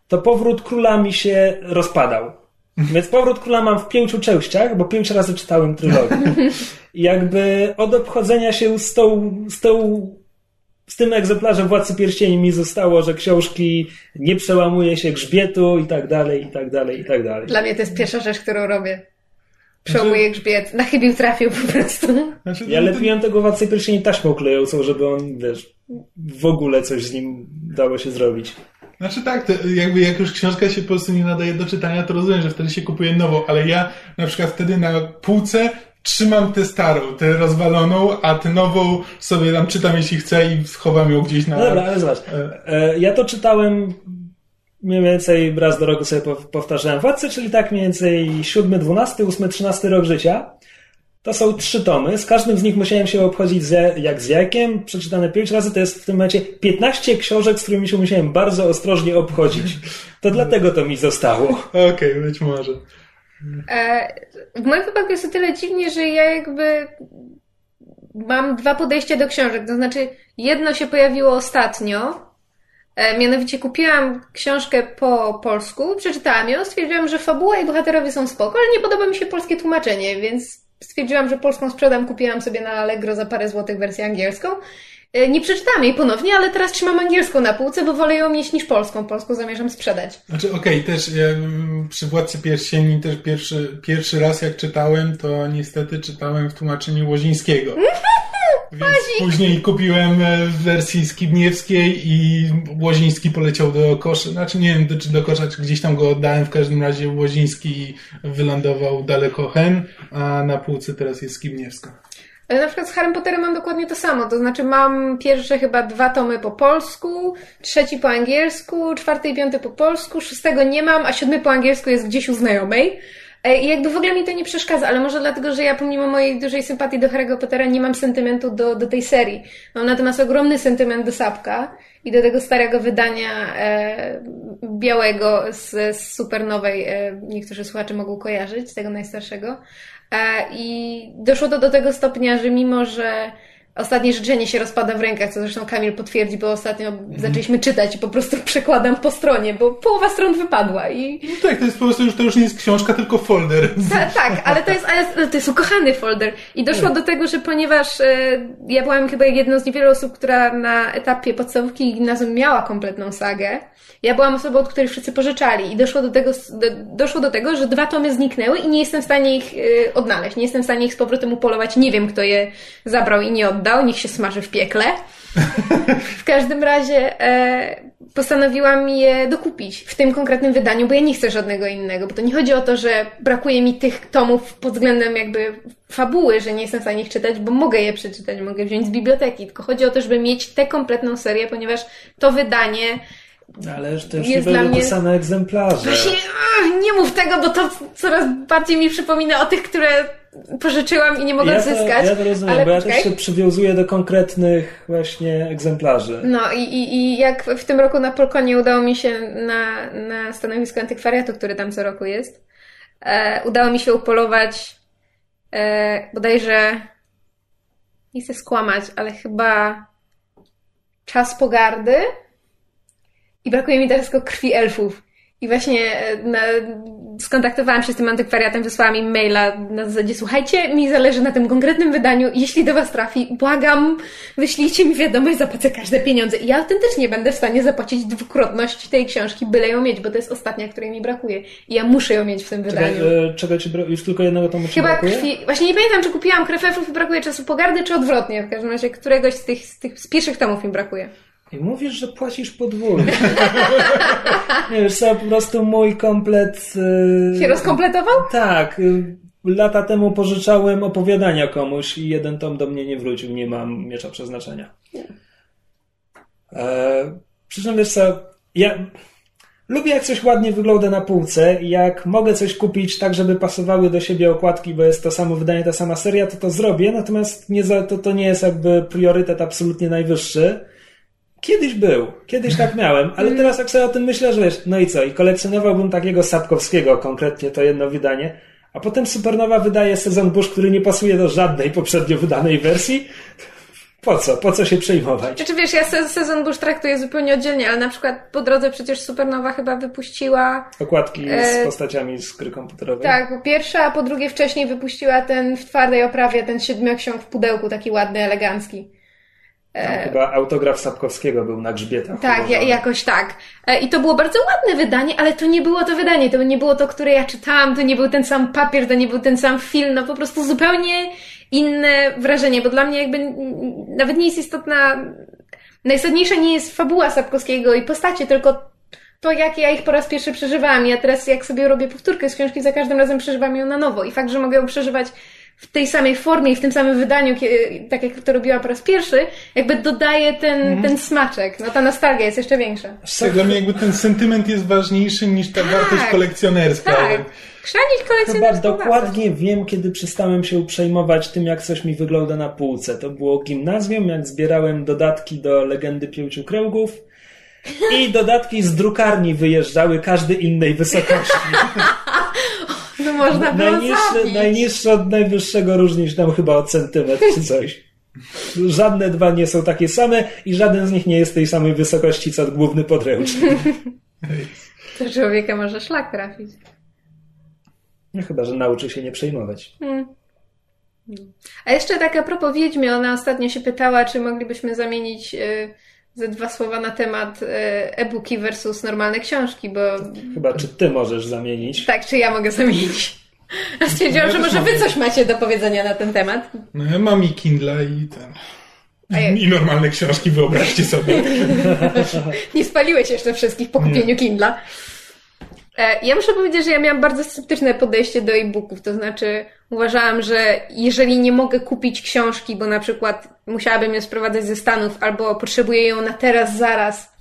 B: to powrót króla mi się rozpadał. Więc powrót króla mam w pięciu częściach, bo pięć razy czytałem trylogię. I jakby od obchodzenia się z tą, z tą z tym egzemplarzem Władcy Pierścieni mi zostało, że książki nie przełamuje się grzbietu i tak dalej, i tak dalej, i tak dalej.
C: Dla mnie to jest pierwsza rzecz, którą robię. Przełamuje znaczy, grzbiet. Na chybił trafił po prostu.
B: Znaczy, ja no, lepiłem tego władcy pierścieni taśmą klejącą, żeby on, wiesz, w ogóle coś z nim dało się zrobić.
D: Znaczy tak, to jakby jak już książka się po prostu nie nadaje do czytania, to rozumiem, że wtedy się kupuje nową, ale ja na przykład wtedy na półce trzymam tę starą, tę rozwaloną, a tę nową sobie tam czytam jeśli chcę i schowam ją gdzieś na...
B: No dobra, ale zobacz. E, e, ja to czytałem mniej więcej raz do roku sobie powtarzałem Władcy, czyli tak mniej więcej 7, 12, 8, 13 rok życia. To są trzy tomy. Z każdym z nich musiałem się obchodzić z, jak z jajkiem. Przeczytane pięć razy to jest w tym momencie 15 książek, z którymi się musiałem bardzo ostrożnie obchodzić. To dlatego to mi zostało.
D: Okej, okay, być może.
C: E, w moim wypadku jest o tyle dziwnie, że ja jakby mam dwa podejścia do książek. To znaczy, jedno się pojawiło ostatnio, mianowicie kupiłam książkę po polsku, przeczytałam ją, stwierdziłam, że fabuła i bohaterowie są spoko, ale nie podoba mi się polskie tłumaczenie, więc stwierdziłam, że polską sprzedam, kupiłam sobie na Allegro za parę złotych wersję angielską. E, nie przeczytałam jej ponownie, ale teraz trzymam angielską na półce, bo wolę ją mieć niż polską. Polską zamierzam sprzedać.
D: Znaczy, okej, okay, też ja, przy Władcy Pierścieni też pierwszy, pierwszy raz jak czytałem, to niestety czytałem w tłumaczeniu Łozińskiego. Więc później kupiłem e, w wersji skibniewskiej i Łoziński poleciał do kosza. Znaczy nie wiem, czy do kosza, czy gdzieś tam go oddałem. W każdym razie Łoziński wylądował daleko hen, a na półce teraz jest skibniewska.
C: Ale na przykład z Harry Potterem mam dokładnie to samo. To znaczy mam pierwsze chyba dwa tomy po polsku, trzeci po angielsku, czwarty i piąty po polsku, szóstego nie mam, a siódmy po angielsku jest gdzieś u znajomej. E, I jakby w ogóle mi to nie przeszkadza, ale może dlatego, że ja pomimo mojej dużej sympatii do Harry'ego Pottera nie mam sentymentu do, do tej serii. Mam natomiast ogromny sentyment do Sapka i do tego starego wydania e, białego z, z supernowej, e, niektórzy słuchacze mogą kojarzyć, tego najstarszego. E, I doszło to do tego stopnia, że mimo, że Ostatnie życzenie się rozpada w rękach, co zresztą Kamil potwierdzi, bo ostatnio mhm. zaczęliśmy czytać i po prostu przekładam po stronie, bo połowa stron wypadła i...
D: No tak, to jest po prostu już, to już nie jest książka, tylko folder.
C: Ta, tak, ale to jest, ale to jest ukochany folder. I doszło tak. do tego, że ponieważ e, ja byłam chyba jedną z niewielu osób, która na etapie podstawówki i gimnazjum miała kompletną sagę, ja byłam osobą, od której wszyscy pożyczali i doszło do tego, do, doszło do tego, że dwa tomy zniknęły i nie jestem w stanie ich y, odnaleźć. Nie jestem w stanie ich z powrotem upolować. Nie wiem, kto je zabrał i nie oddał. Niech się smaży w piekle. W każdym razie e, postanowiłam je dokupić w tym konkretnym wydaniu, bo ja nie chcę żadnego innego, bo to nie chodzi o to, że brakuje mi tych tomów pod względem jakby fabuły, że nie jestem w stanie ich czytać, bo mogę je przeczytać, mogę wziąć z biblioteki, tylko chodzi o to, żeby mieć tę kompletną serię, ponieważ to wydanie
B: ale to już
C: Jest
B: nie
C: dla
B: były
C: mnie-
B: te same egzemplarze.
C: Właśnie, nie mów tego, bo to coraz bardziej mi przypomina o tych, które pożyczyłam i nie mogę
B: ja to,
C: odzyskać.
B: ja to rozumiem,
C: ale
B: bo ja
C: poczekaj.
B: też się przywiązuję do konkretnych właśnie egzemplarzy.
C: No i, i, i jak w tym roku na Polkonie udało mi się na, na stanowisku antykwariatu, który tam co roku jest, e, udało mi się upolować e, bodajże, nie chcę skłamać, ale chyba czas pogardy i brakuje mi teraz tylko krwi elfów. I właśnie e, na, skontaktowałam się z tym antykwariatem, wysłałam im maila na zasadzie słuchajcie, mi zależy na tym konkretnym wydaniu, jeśli do was trafi, błagam, wyślijcie mi wiadomość, zapłacę każde pieniądze. I ja autentycznie będę w stanie zapłacić dwukrotność tej książki, byle ją mieć, bo to jest ostatnia, której mi brakuje. I ja muszę ją mieć w tym
B: Czekaj,
C: wydaniu.
B: e, czego ci bra- już tylko jednego tomu
C: Chyba
B: brakuje?
C: krwi. Właśnie nie pamiętam, czy kupiłam krew elfów i brakuje czasu pogardy, czy odwrotnie. W każdym razie któregoś z tych, z tych z pierwszych tomów mi brakuje.
B: I mówisz, że płacisz podwójnie. nie wiesz co, po prostu mój komplet... e,
C: Się rozkompletował?
B: Tak. y, Lata temu pożyczałem opowiadania komuś i jeden tom do mnie nie wrócił. Nie mam miecza przeznaczenia. E, przy czym wiesz co, ja lubię jak coś ładnie wygląda na półce jak mogę coś kupić tak, żeby pasowały do siebie okładki, bo jest to samo wydanie, ta sama seria, to to zrobię, natomiast nie to, to nie jest jakby priorytet absolutnie najwyższy. Kiedyś był, kiedyś tak miałem, ale teraz jak sobie o tym myślę, że wiesz, no i co, i kolekcjonowałbym takiego Sapkowskiego, konkretnie to jedno wydanie, a potem Supernowa wydaje sezon Bush, który nie pasuje do żadnej poprzednio wydanej wersji. Po co? Po co się przejmować?
C: Znaczy wiesz, ja se- sezon Bush traktuję zupełnie oddzielnie, ale na przykład po drodze przecież Supernowa chyba wypuściła
B: Okładki z
C: E,
B: postaciami z gry komputerowej.
C: Tak, po pierwsze, a po drugie wcześniej wypuściła ten w twardej oprawie, ten siedmioksiąg w pudełku, taki ładny, elegancki.
B: Tam chyba autograf Sapkowskiego był na grzbietach.
C: Tak, ja, jakoś tak. E, I to było bardzo ładne wydanie, ale to nie było to wydanie, to nie było to, które ja czytałam, to nie był ten sam papier, to nie był ten sam film, no po prostu zupełnie inne wrażenie, bo dla mnie jakby nawet nie jest istotna, najistotniejsza nie jest fabuła Sapkowskiego i postacie, tylko to, jak ja ich po raz pierwszy przeżywałam. Ja teraz, jak sobie robię powtórkę z książki, za każdym razem przeżywam ją na nowo. I fakt, że mogę ją przeżywać w tej samej formie i w tym samym wydaniu, tak jak to robiłam po raz pierwszy, jakby dodaje ten, ten smaczek. No ta nostalgia jest jeszcze większa.
D: Tak, dla mnie jakby ten sentyment jest ważniejszy niż ta wartość kolekcjonerska.
C: Tak.
B: Chyba
C: kolekcjonerską
B: dokładnie wiem, kiedy przestałem się przejmować tym, jak coś mi wygląda na półce. To było gimnazjum, jak zbierałem dodatki do Legendy Pięciu Kręgów i dodatki z drukarni wyjeżdżały każdy innej wysokości.
C: Można było
B: Najniższe,
C: zabić.
B: najniższe od najwyższego różni się tam chyba o centymetr czy coś. Żadne dwa nie są takie same i żaden z nich nie jest tej samej wysokości co główny podręcznik.
C: To człowieka może szlak trafić.
B: No chyba, że nauczy się nie przejmować.
C: A jeszcze tak a propos Wiedźmy, ona ostatnio się pytała, czy moglibyśmy zamienić y, ze dwa słowa na temat y, e-booki versus normalne książki, bo
B: Chyba, czy ty możesz zamienić?
C: tak, czy ja mogę zamienić? A stwierdziłam,
D: Ja
C: że może wy coś macie do powiedzenia na ten temat.
D: No ja mam i Kindle i ten... I normalne książki, wyobraźcie sobie.
C: Nie spaliłeś jeszcze wszystkich po kupieniu Kindla. E, Ja muszę powiedzieć, że ja miałam bardzo sceptyczne podejście do e-booków. To znaczy, uważałam, że jeżeli nie mogę kupić książki, bo na przykład musiałabym ją sprowadzać ze Stanów, albo potrzebuję ją na teraz, zaraz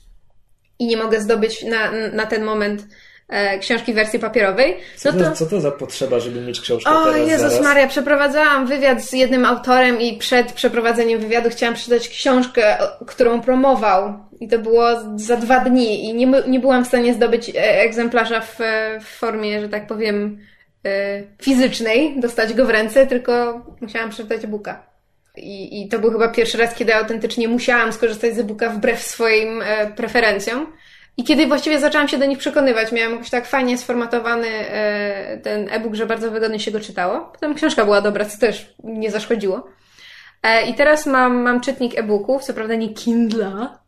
C: i nie mogę zdobyć na, na ten moment e, książki w wersji papierowej,
B: Co,
C: no
B: to,
C: to.
B: co to za potrzeba, żeby mieć książkę
C: O
B: teraz
C: Jezus
B: zaraz?
C: Maria, przeprowadzałam wywiad z jednym autorem i przed przeprowadzeniem wywiadu chciałam przeczytać książkę, którą promował. I to było za dwa dni i nie, nie byłam w stanie zdobyć e, egzemplarza w, w formie, że tak powiem, fizycznej, dostać go w ręce, tylko musiałam przeczytać e-booka. I, I to był chyba pierwszy raz, kiedy autentycznie musiałam skorzystać z e-booka wbrew swoim e, preferencjom. I kiedy właściwie zaczęłam się do nich przekonywać, miałam jakoś tak fajnie sformatowany e, ten e-book, że bardzo wygodnie się go czytało. Potem książka była dobra, co też nie zaszkodziło. E, I teraz mam, mam czytnik e-booków, co prawda nie Kindla,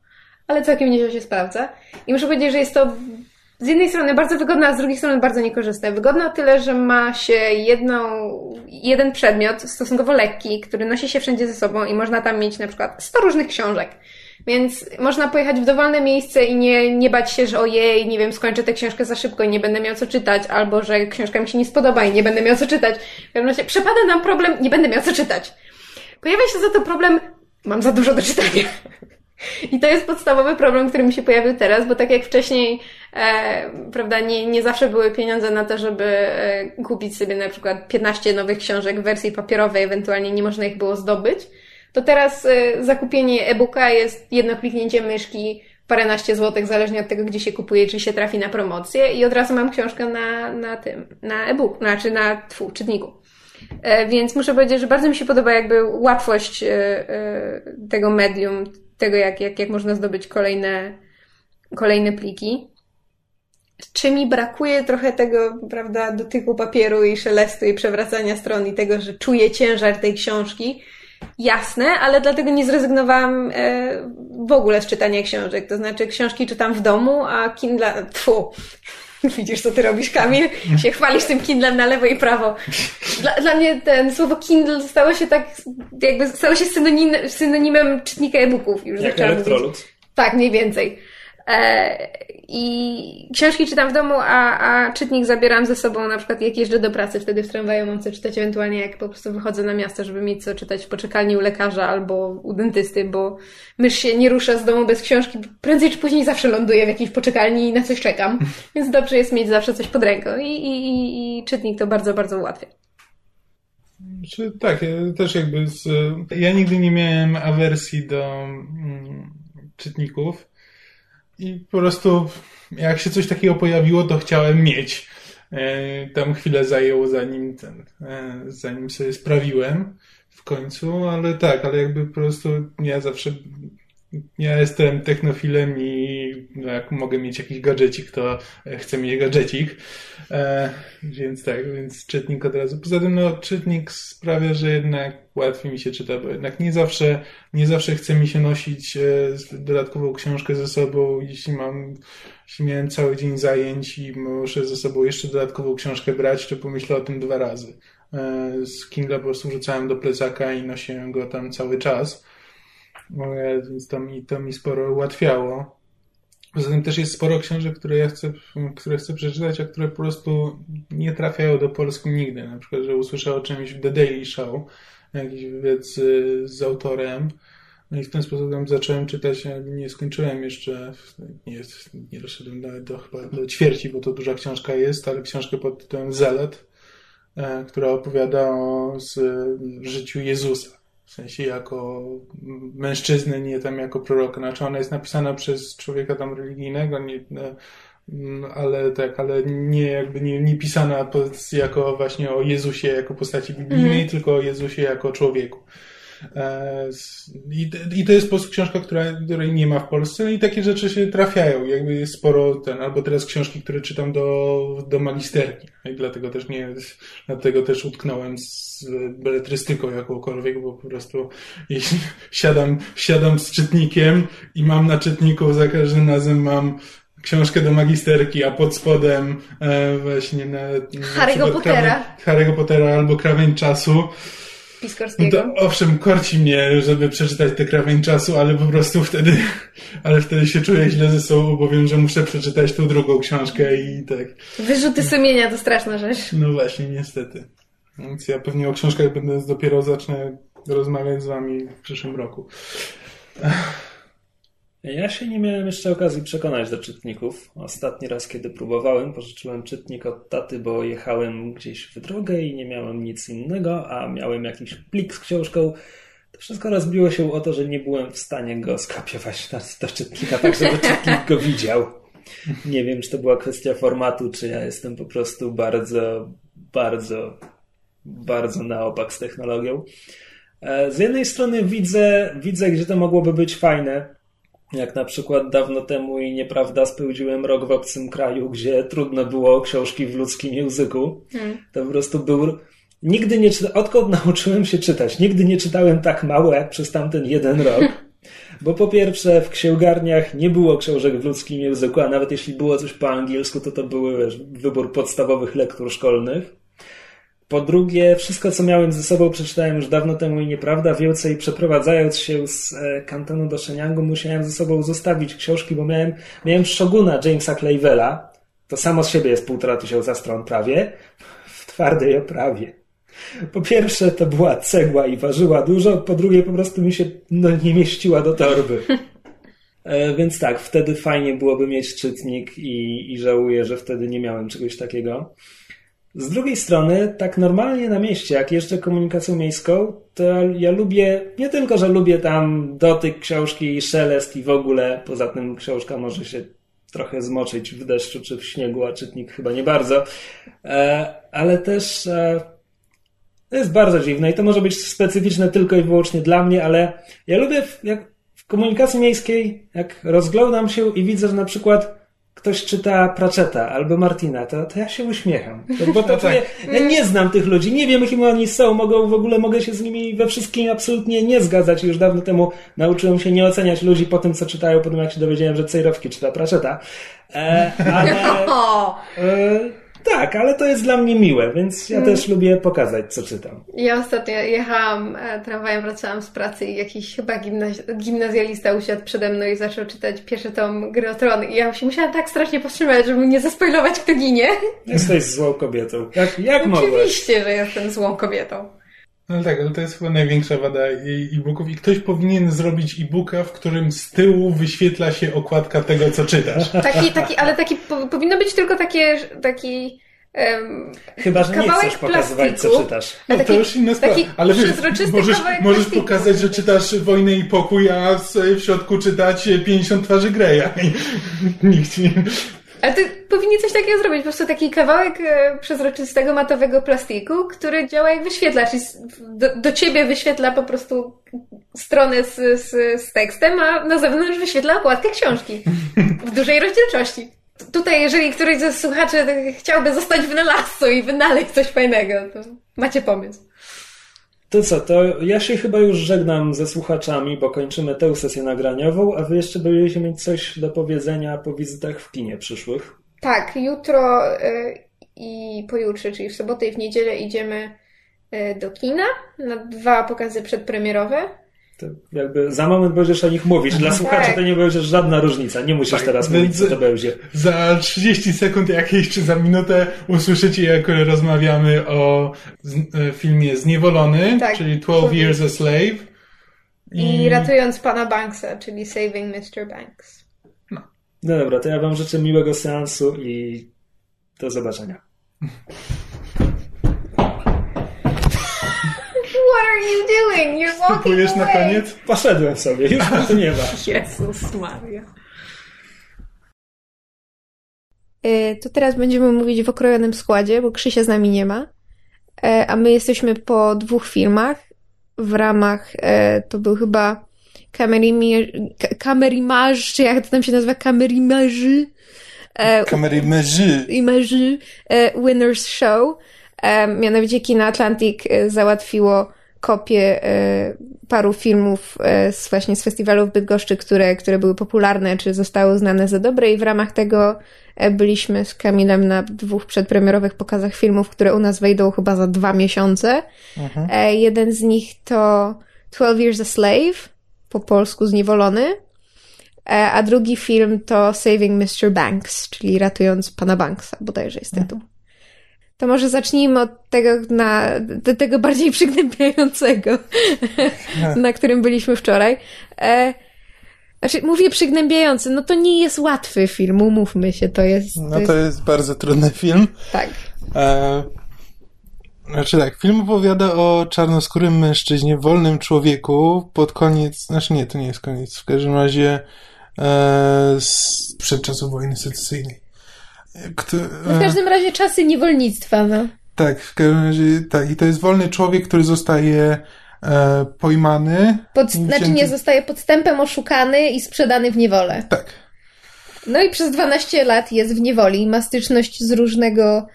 C: ale całkiem nieźle się sprawdza. I muszę powiedzieć, że jest to z jednej strony bardzo wygodne, a z drugiej strony bardzo niekorzystne. Wygodne o tyle, że ma się jedną, jeden przedmiot stosunkowo lekki, który nosi się wszędzie ze sobą i można tam mieć na przykład 100 różnych książek. Więc można pojechać w dowolne miejsce i nie, nie bać się, że ojej, nie wiem, skończę tę książkę za szybko i nie będę miał co czytać, albo że książka mi się nie spodoba i nie będę miał co czytać. W każdym razie przepada nam problem, nie będę miał co czytać. Pojawia się za to problem, mam za dużo do czytania. I to jest podstawowy problem, który mi się pojawił teraz, bo tak jak wcześniej, e, prawda, nie, nie zawsze były pieniądze na to, żeby e, kupić sobie na przykład 15 nowych książek w wersji papierowej, ewentualnie nie można ich było zdobyć, to teraz e, zakupienie e-booka jest jedno kliknięcie myszki, paręnaście złotych, zależnie od tego, gdzie się kupuje, czy się trafi na promocję i od razu mam książkę na, na tym, na e-book, znaczy na tfu, czytniku. E, więc muszę powiedzieć, że bardzo mi się podoba jakby łatwość e, e, tego medium, tego, jak, jak, jak można zdobyć kolejne, kolejne pliki. Czy mi brakuje trochę tego, prawda, dotyku papieru i szelestu i przewracania stron i tego, że czuję ciężar tej książki? Jasne, ale dlatego nie zrezygnowałam e, w ogóle z czytania książek. To znaczy, książki czytam w domu, a Kindle. Tfu. Widzisz, co ty robisz, Kamil? Się chwalisz tym Kindlem na lewo i prawo. Dla, dla mnie ten słowo Kindle stało się tak, jakby stało się synonim, synonimem czytnika e-booków. Już
B: Jak.
C: Tak, mniej więcej. E, I książki czytam w domu, a, a czytnik zabieram ze sobą na przykład jak jeżdżę do pracy, wtedy w tramwaju mam co czytać, ewentualnie jak po prostu wychodzę na miasto, żeby mieć co czytać w poczekalni u lekarza albo u dentysty, bo mysz się nie rusza z domu bez książki, prędzej czy później zawsze ląduję w jakiejś poczekalni i na coś czekam, więc dobrze jest mieć zawsze coś pod ręką i, i, i, i czytnik to bardzo, bardzo ułatwia.
D: Czy, tak, ja też jakby z, ja nigdy nie miałem awersji do mm, czytników, i po prostu jak się coś takiego pojawiło, to chciałem mieć. E, tam chwilę zajęło zanim ten, e, zanim sobie sprawiłem w końcu, ale tak, ale jakby po prostu ja zawsze ja jestem technofilem i no, jak mogę mieć jakiś gadżecik, to chcę mieć gadżecik. E, więc tak, więc czytnik od razu. Poza tym, no, czytnik sprawia, że jednak łatwiej mi się czyta, bo jednak nie zawsze, nie zawsze chce mi się nosić e, dodatkową książkę ze sobą, jeśli mam, jeśli miałem cały dzień zajęć i muszę ze sobą jeszcze dodatkową książkę brać, to pomyślę o tym dwa razy. E, z Kindle po prostu rzucałem do plecaka i nosiłem go tam cały czas więc to mi, to mi sporo ułatwiało. Poza tym też jest sporo książek, które ja chcę, które chcę przeczytać, a które po prostu nie trafiają do Polski nigdy. Na przykład, że usłyszę o czymś w The Daily Show, jakiś wywiad z, z autorem, no i w ten sposób tam zacząłem czytać, nie skończyłem jeszcze, nie, nie doszedłem nawet do, chyba do ćwierci, bo to duża książka jest, ale książkę pod tytułem Zelet, e, która opowiada o z, życiu Jezusa. W sensie jako mężczyzny, nie tam jako proroka. Znaczy ona jest napisana przez człowieka tam religijnego, nie, e, ale tak, ale nie jakby nie, nie pisana jako właśnie o Jezusie jako postaci biblijnej, mm. tylko o Jezusie jako człowieku. E, I, to jest po prostu książka, która, której nie ma w Polsce no i takie rzeczy się trafiają. Jakby jest sporo ten, albo teraz książki, które czytam do, do magisterki. I dlatego też nie, dlatego też utknąłem z beletrystyką jakąkolwiek, bo po prostu jeśli siadam, siadam z czytnikiem i mam na czytniku za każdym razem mam książkę do magisterki, a pod spodem e, właśnie na,
C: na Harry'ego Pottera.
D: Harry'ego Pottera albo Krawień Czasu
C: Piskorskiego.
D: No to, owszem, korci mnie, żeby przeczytać tę krawień czasu, ale po prostu wtedy, ale wtedy się czuję źle ze sobą, bo wiem, że muszę przeczytać tą drugą książkę i tak.
C: Wyrzuty sumienia to straszna rzecz.
D: No właśnie, niestety. Więc ja pewnie o książkach będę dopiero zacznę rozmawiać z wami w przyszłym roku.
B: Ja się nie miałem jeszcze okazji przekonać do czytników. Ostatni raz, kiedy próbowałem, pożyczyłem czytnik od taty, bo jechałem gdzieś w drogę i nie miałem nic innego, a miałem jakiś plik z książką. To wszystko rozbiło się o to, że nie byłem w stanie go skopiować do czytnika, tak żeby czytnik go widział. Nie wiem, czy to była kwestia formatu, czy ja jestem po prostu bardzo, bardzo, bardzo na opak z technologią. E, z jednej strony widzę, widzę, gdzie to mogłoby być fajne, jak na przykład dawno temu i nieprawda spełdziłem rok w obcym kraju, gdzie trudno było książki w ludzkim języku. Hmm. To po prostu był. Nigdy nie czytałem, odkąd nauczyłem się czytać, nigdy nie czytałem tak mało jak przez tamten jeden rok. Bo po pierwsze, w księgarniach nie było książek w ludzkim języku, a nawet jeśli było coś po angielsku, to to były wiesz, wybór podstawowych lektur szkolnych. Po drugie, wszystko co miałem ze sobą przeczytałem już dawno temu i nieprawda. Więcej przeprowadzając się z e, Kantonu do Shenyang musiałem ze sobą zostawić książki, bo miałem, miałem Shoguna Jamesa Clavella. To samo z siebie jest półtora tysiąca stron prawie. W twardej oprawie. Po pierwsze to była cegła i ważyła dużo, po drugie po prostu mi się no, nie mieściła do torby. E, więc tak, wtedy fajnie byłoby mieć czytnik i, i żałuję, że wtedy nie miałem czegoś takiego. Z drugiej strony, tak normalnie na mieście, jak jeżdżę komunikacją miejską, to ja lubię, nie tylko, że lubię tam dotyk książki, szelest i w ogóle, poza tym książka może się trochę zmoczyć w deszczu czy w śniegu, a czytnik chyba nie bardzo, e, ale też e, to jest bardzo dziwne i to może być specyficzne tylko i wyłącznie dla mnie, ale ja lubię, jak w komunikacji miejskiej, jak rozglądam się i widzę, że na przykład ktoś czyta Pratchetta albo Martina, to, to ja się uśmiecham. To, bo to, no tak. ja, ja, nie znam tych ludzi, nie wiem, kim oni są, mogą, w ogóle mogę się z nimi we wszystkim absolutnie nie zgadzać. Już dawno temu nauczyłem się nie oceniać ludzi po tym, co czytają, po tym, jak się dowiedziałem, że Cejrowski czyta Pratchetta. E, ale... E, tak, ale to jest dla mnie miłe, więc ja hmm. też lubię pokazać, co czytam.
C: Ja ostatnio jechałam e, tramwajem, wracałam z pracy i jakiś chyba gimnaz- gimnazjalista usiadł przede mną i zaczął czytać pierwszy tom Gry o Tron i ja się musiałam tak strasznie powstrzymać, żeby nie zaspoilować, kto ginie.
B: Jesteś złą kobietą. Jak, jak
C: Oczywiście, że jestem złą kobietą.
D: No tak, ale to jest chyba największa wada e-booków i ktoś powinien zrobić e-booka, w którym z tyłu wyświetla się okładka tego, co czytasz.
C: Taki, taki, ale taki, po, powinno być tylko takie, taki
B: um, Chyba, że nie chcesz pokazywać, plastiku, co czytasz.
D: No taki, to już inna sprawa. Ale wiesz, możesz, możesz pokazać, że czytasz Wojnę i Pokój, a w środku czytać 50 twarzy Greya. Nikt nie...
C: Ale ty powinni coś takiego zrobić, po prostu taki kawałek e, przezroczystego matowego plastiku, który działa jak wyświetlacz i do, do ciebie wyświetla po prostu stronę z, z, z tekstem, a na zewnątrz wyświetla okładkę książki w dużej rozdzielczości. Tutaj, jeżeli któryś ze słuchaczy chciałby zostać wynalazcą i wynaleźć coś fajnego, to macie pomysł.
B: To co, to ja się chyba już żegnam ze słuchaczami, bo kończymy tę sesję nagraniową, a wy jeszcze będziecie mieć coś do powiedzenia po wizytach w kinie przyszłych.
C: Tak, jutro y, i pojutrze, czyli w sobotę i w niedzielę idziemy y, do kina na dwa pokazy przedpremierowe.
B: To jakby za moment będziesz o nich mówić. Dla słuchaczy tak. to nie będzie żadna różnica. Nie musisz tak, teraz mówić, co to będzie.
D: Za 30 sekund jakieś, czy za minutę usłyszycie, jak rozmawiamy o e, filmie Zniewolony, tak, czyli 12 Years a Slave.
C: I... I ratując pana Banksa, czyli Saving Mr. Banks.
B: No. no dobra, to ja wam życzę miłego seansu i do zobaczenia.
C: What are you doing? You're walking Kupujesz away.
B: na koniec? Poszedłem sobie, już tu nie ma.
C: Jezus Maria. E, to teraz będziemy mówić w okrojonym składzie, bo Krzysia z nami nie ma. E, a my jesteśmy po dwóch filmach. W ramach, e, to był chyba Camerimage, czy jak to tam się nazywa? Camerimage.
D: Camerimage.
C: Image. Winners Show. Mianowicie Kino Atlantic załatwiło kopię e, paru filmów e, z, właśnie z festiwalu w Bydgoszczy, które, które były popularne, czy zostały uznane za dobre i w ramach tego e, byliśmy z Kamilem na dwóch przedpremierowych pokazach filmów, które u nas wejdą chyba za dwa miesiące. Mhm. Jeden z nich to 12 Years a Slave, po polsku Zniewolony, a drugi film to Saving Mr. Banks, czyli Ratując Pana Banksa, bodajże jest tytuł. To może zacznijmy od tego, na, tego bardziej przygnębiającego, na którym byliśmy wczoraj. E, znaczy, mówię przygnębiający, no to nie jest łatwy film, umówmy się, to jest...
D: No to jest, jest bardzo trudny film.
C: Tak. E,
D: znaczy tak, film opowiada o czarnoskórym mężczyźnie, wolnym człowieku pod koniec, znaczy nie, to nie jest koniec, w każdym razie e, z, przed czasów wojny secesyjnej.
C: Kto, no w każdym razie czasy niewolnictwa, no.
D: Tak, w każdym razie, tak. I to jest wolny człowiek, który zostaje e, pojmany.
C: Pod, znaczy nie, zostaje podstępem oszukany i sprzedany w niewolę.
D: Tak.
C: No i przez 12 lat jest w niewoli, ma styczność z różnego,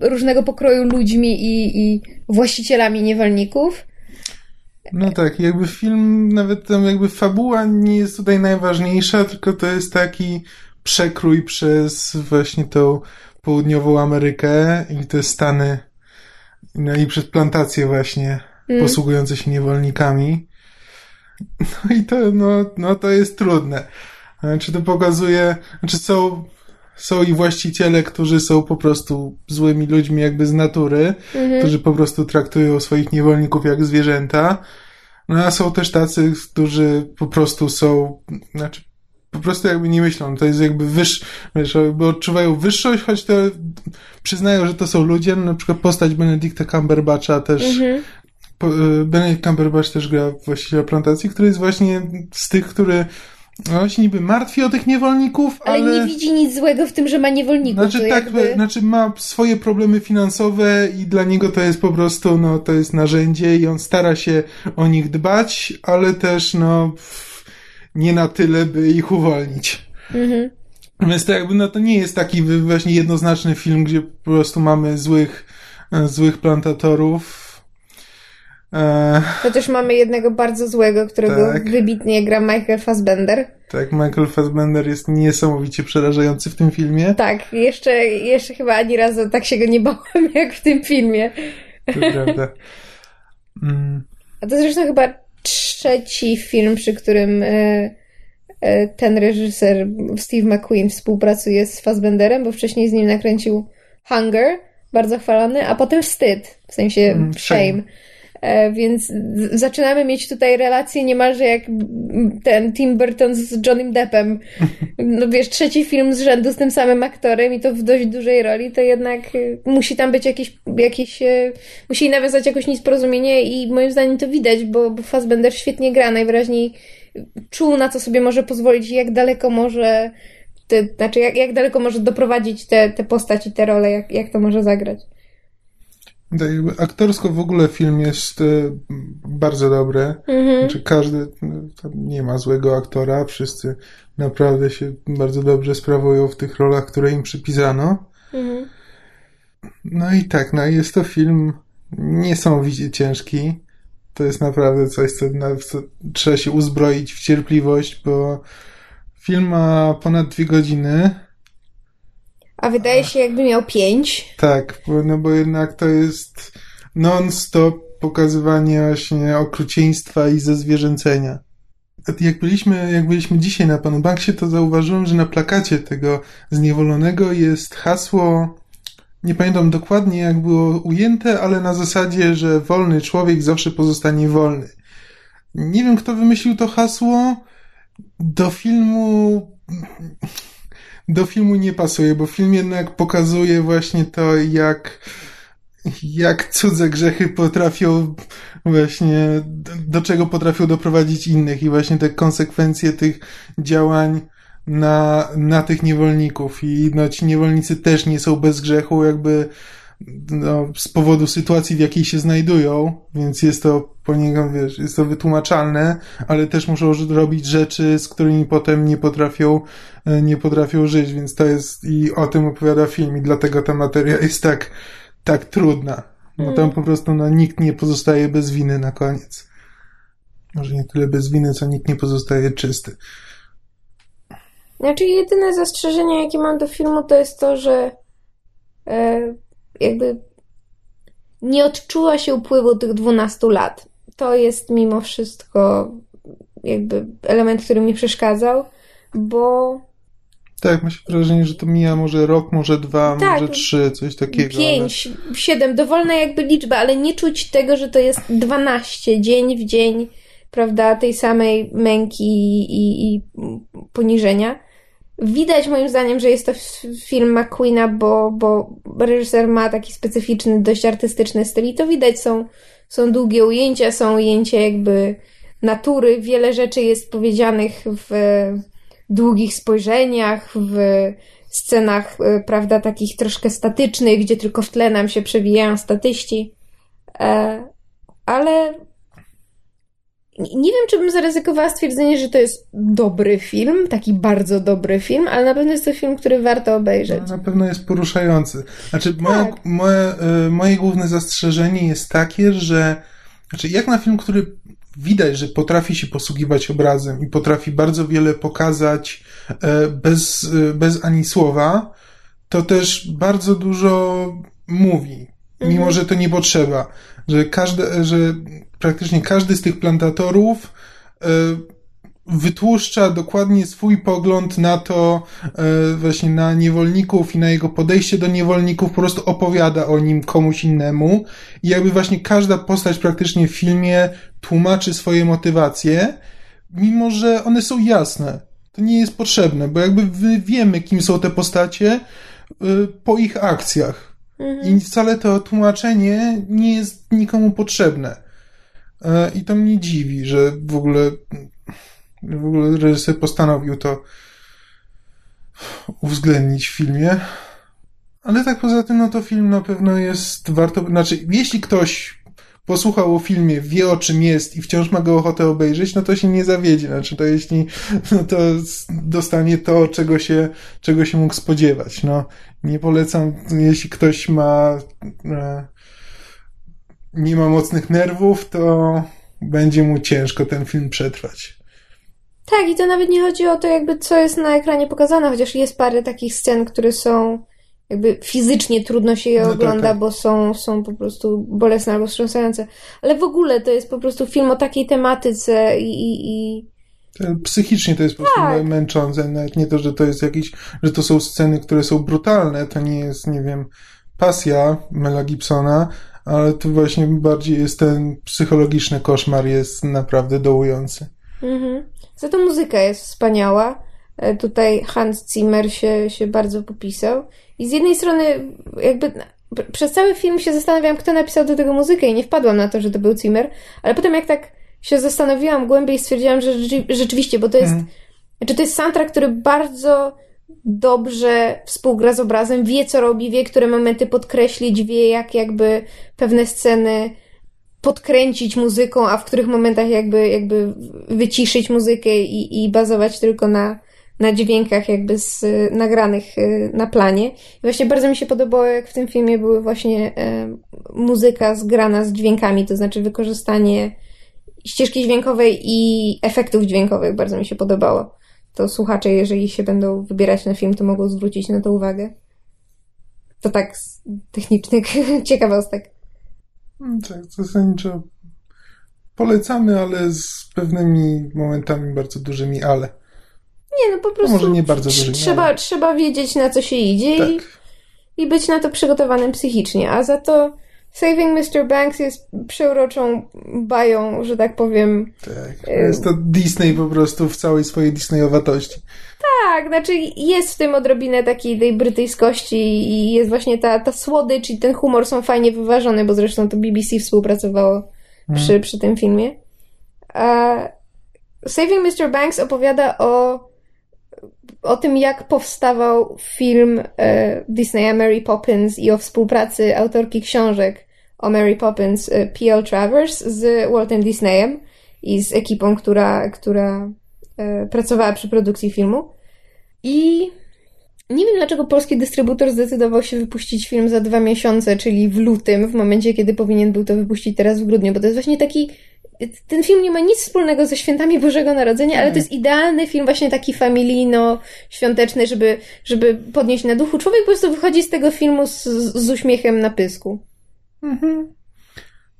C: różnego pokroju ludźmi i, i właścicielami niewolników.
D: No tak, jakby film, nawet tam jakby fabuła nie jest tutaj najważniejsza, tylko to jest taki przekrój przez właśnie tą południową Amerykę i te Stany, no i przez plantacje właśnie
C: Mm.
D: posługujące się niewolnikami. No i to, no, no to jest trudne. Czy to pokazuje, znaczy są, są i właściciele, którzy są po prostu złymi ludźmi jakby z natury, którzy po prostu traktują swoich niewolników jak zwierzęta. No a są też tacy, którzy po prostu są, znaczy po prostu jakby nie myślą, to jest jakby wyższy, wiesz, odczuwają wyższość, choć to przyznają, że to są ludzie, no, na przykład postać Benedicta Cumberbatcha też, po, y, Benedict Cumberbatch też gra właściciela plantacji, który jest właśnie z tych, który no, się niby martwi o tych niewolników,
C: Ale,
D: ale...
C: nie widzi nic złego w tym, że ma niewolników.
D: Znaczy tak,
C: jakby...
D: znaczy ma swoje problemy finansowe i dla niego to jest po prostu, no to jest narzędzie i on stara się o nich dbać, ale też no nie na tyle, by ich uwolnić.
C: Mhm.
D: Więc to jakby, no to nie jest taki właśnie jednoznaczny film, gdzie po prostu mamy złych, e, złych plantatorów. E,
C: Chociaż mamy jednego bardzo złego, którego
D: Tak.
C: wybitnie gra Michael Fassbender.
D: tak, Michael Fassbender jest niesamowicie przerażający w tym filmie.
C: Tak, jeszcze, jeszcze chyba ani razu tak się go nie bałem jak w tym filmie.
D: To prawda. Mm.
C: A to zresztą chyba trzeci film, przy którym e, e, ten reżyser Steve McQueen współpracuje z Fassbenderem, bo wcześniej z nim nakręcił Hunger, bardzo chwalony, a potem Wstyd, w sensie
D: Mm,
C: Shame.
D: Shame.
C: E, Więc zaczynamy mieć tutaj relacje niemalże jak ten Tim Burton z Johnnym Deppem. No wiesz, trzeci film z rzędu z tym samym aktorem i to w dość dużej roli, to jednak y, musi tam być jakiś, jakiś y, musi nawiązać jakoś nieporozumienie i moim zdaniem to widać, bo, bo Fassbender świetnie gra, najwyraźniej czuł na co sobie może pozwolić i jak daleko może te, znaczy jak, jak daleko może doprowadzić te, te postaci, te role, jak, jak to może zagrać.
D: Jakby aktorsko w ogóle film jest e, bardzo dobry.
C: Mhm.
D: Znaczy każdy, no, nie ma złego aktora, wszyscy naprawdę się bardzo dobrze sprawują w tych rolach, które im przypisano.
C: Mhm.
D: No i tak, no jest to film niesamowicie ciężki. To jest naprawdę coś, co, na, co trzeba się uzbroić w cierpliwość, bo film ma ponad dwie godziny.
C: A wydaje się jakby miał pięć.
D: Tak, no bo jednak to jest non-stop pokazywanie właśnie okrucieństwa i zezwierzęcenia. Jak byliśmy, jak byliśmy dzisiaj na Panu Banksie, to zauważyłem, że na plakacie tego zniewolonego jest hasło, nie pamiętam dokładnie jak było ujęte, ale na zasadzie, że wolny człowiek zawsze pozostanie wolny. Nie wiem, kto wymyślił to hasło. Do filmu do filmu nie pasuje, bo film jednak pokazuje właśnie to, jak, jak cudze grzechy potrafią właśnie, do, czego potrafią doprowadzić innych i właśnie te konsekwencje tych działań na, na tych niewolników. I no, ci niewolnicy też nie są bez grzechu, jakby no, z powodu sytuacji, w jakiej się znajdują, więc jest to poniekąd, wiesz, jest to wytłumaczalne, ale też muszą robić rzeczy, z którymi potem nie potrafią, e, nie potrafią żyć, więc to jest, i o tym opowiada film i dlatego ta materia jest tak, tak trudna. Bo tam po prostu, no, nikt nie pozostaje bez winy na koniec. Może nie tyle bez winy, co nikt nie pozostaje czysty.
C: Znaczy, jedyne zastrzeżenie, jakie mam do filmu, to jest to, że e, jakby nie odczuła się upływu tych 12 lat. To jest mimo wszystko jakby element, który mi przeszkadzał, bo
D: Tak, ma się wrażenie, że to mija może rok, może dwa,
C: Tak.
D: może trzy, coś takiego. ale-
C: 5, 7, dowolna jakby liczba, ale nie czuć tego, że to jest 12, dzień w dzień, prawda, tej samej męki i, i poniżenia. Widać moim zdaniem, że jest to film McQueena, bo, bo reżyser ma taki specyficzny, dość artystyczny styl i to widać, są, są długie ujęcia, są ujęcia jakby natury, wiele rzeczy jest powiedzianych w długich spojrzeniach, w scenach, e, prawda, takich troszkę statycznych, gdzie tylko w tle nam się przewijają statyści. E, ale nie wiem, czy bym zaryzykowała stwierdzenie, że to jest dobry film, taki bardzo dobry film, ale na pewno jest to film, który warto obejrzeć.
D: No, na pewno jest poruszający. Znaczy,
C: Tak.
D: moje, y, moje główne zastrzeżenie jest takie, że znaczy, jak na film, który widać, że potrafi się posługiwać obrazem i potrafi bardzo wiele pokazać e, bez, e, bez ani słowa, to też bardzo dużo mówi, mimo
C: Mhm.
D: że to nie potrzeba. Że, każde, że praktycznie każdy z tych plantatorów e, wytłuszcza dokładnie swój pogląd na to, e, właśnie na niewolników i na jego podejście do niewolników, po prostu opowiada o nim komuś innemu. I jakby właśnie każda postać praktycznie w filmie tłumaczy swoje motywacje, mimo że one są jasne. To nie jest potrzebne, bo jakby my wiemy, kim są te postacie y, po ich akcjach. I wcale to tłumaczenie nie jest nikomu potrzebne. E, I to mnie dziwi, że w ogóle, w ogóle reżyser postanowił to uwzględnić w filmie. Ale tak poza tym, no to film na pewno jest warto, znaczy, jeśli ktoś posłuchał o filmie, wie o czym jest i wciąż ma go ochotę obejrzeć, no to się nie zawiedzie. Znaczy, to jeśli, no to dostanie to, czego się, czego się mógł spodziewać. No, nie polecam, jeśli ktoś ma, e, nie ma mocnych nerwów, to będzie mu ciężko ten film przetrwać.
C: Tak, i to nawet nie chodzi o to, jakby co jest na ekranie pokazane, chociaż jest parę takich scen, które są jakby fizycznie trudno się je
D: No tak,
C: ogląda,
D: tak.
C: bo są, są po prostu bolesne albo wstrząsające. Ale w ogóle to jest po prostu film o takiej tematyce i, i, i...
D: To Psychicznie to jest po prostu
C: Tak.
D: męczące. Nawet nie to, że to jest jakiś, że to są sceny, które są brutalne, to nie jest, nie wiem, pasja Mela Gibsona, ale tu właśnie bardziej jest ten psychologiczny koszmar jest naprawdę dołujący.
C: Mhm. Za to muzyka jest wspaniała. E, Tutaj Hans Zimmer się, się bardzo popisał. I z jednej strony, jakby przez cały film się zastanawiałam, kto napisał do tego muzykę, i nie wpadłam na to, że to był Zimmer, ale potem, jak tak się zastanowiłam głębiej, stwierdziłam, że rzeczy- rzeczywiście, bo to jest, znaczy to jest soundtrack, który bardzo dobrze współgra z obrazem, wie co robi, wie, które momenty podkreślić, wie jak jakby pewne sceny podkręcić muzyką, a w których momentach jakby, jakby wyciszyć muzykę i, i bazować tylko na, na dźwiękach jakby z y, nagranych y, na planie. I właśnie bardzo mi się podobało, jak w tym filmie były właśnie e, muzyka zgrana z dźwiękami, to znaczy wykorzystanie ścieżki dźwiękowej i efektów dźwiękowych bardzo mi się podobało. To słuchacze, jeżeli się będą wybierać na film, to mogą zwrócić na to uwagę. To tak z technicznych ciekawostek.
D: Mm, Tak, zasadniczo polecamy, ale z pewnymi momentami bardzo dużymi, ale.
C: Nie, no po prostu
D: może nie bardzo dużymi,
C: trzeba,
D: ale-
C: trzeba wiedzieć na co się idzie i,
D: Tak.
C: i być na to przygotowanym psychicznie. A za to Saving Mr. Banks jest przeuroczą bają, że tak powiem.
D: Tak. Jest to Disney po prostu w całej swojej Disneyowatości.
C: Tak, znaczy jest w tym odrobinę takiej tej brytyjskości i jest właśnie ta, ta słodycz i ten humor są fajnie wyważone, bo zresztą to BBC współpracowało przy, przy tym filmie. A Saving Mr. Banks opowiada o, o tym, jak powstawał film e, Disneya Mary Poppins i o współpracy autorki książek o Mary Poppins e, P.L. Travers z Waltem Disneyem i z ekipą, która, która e, pracowała przy produkcji filmu. I nie wiem, dlaczego polski dystrybutor zdecydował się wypuścić film za dwa miesiące, czyli w lutym, w momencie, kiedy powinien był to wypuścić teraz w grudniu, bo to jest właśnie taki. Ten film nie ma nic wspólnego ze świętami Bożego Narodzenia, ale to jest idealny film, właśnie taki familijno-świąteczny, żeby, żeby podnieść na duchu. Człowiek po prostu wychodzi z tego filmu z, z uśmiechem na pysku.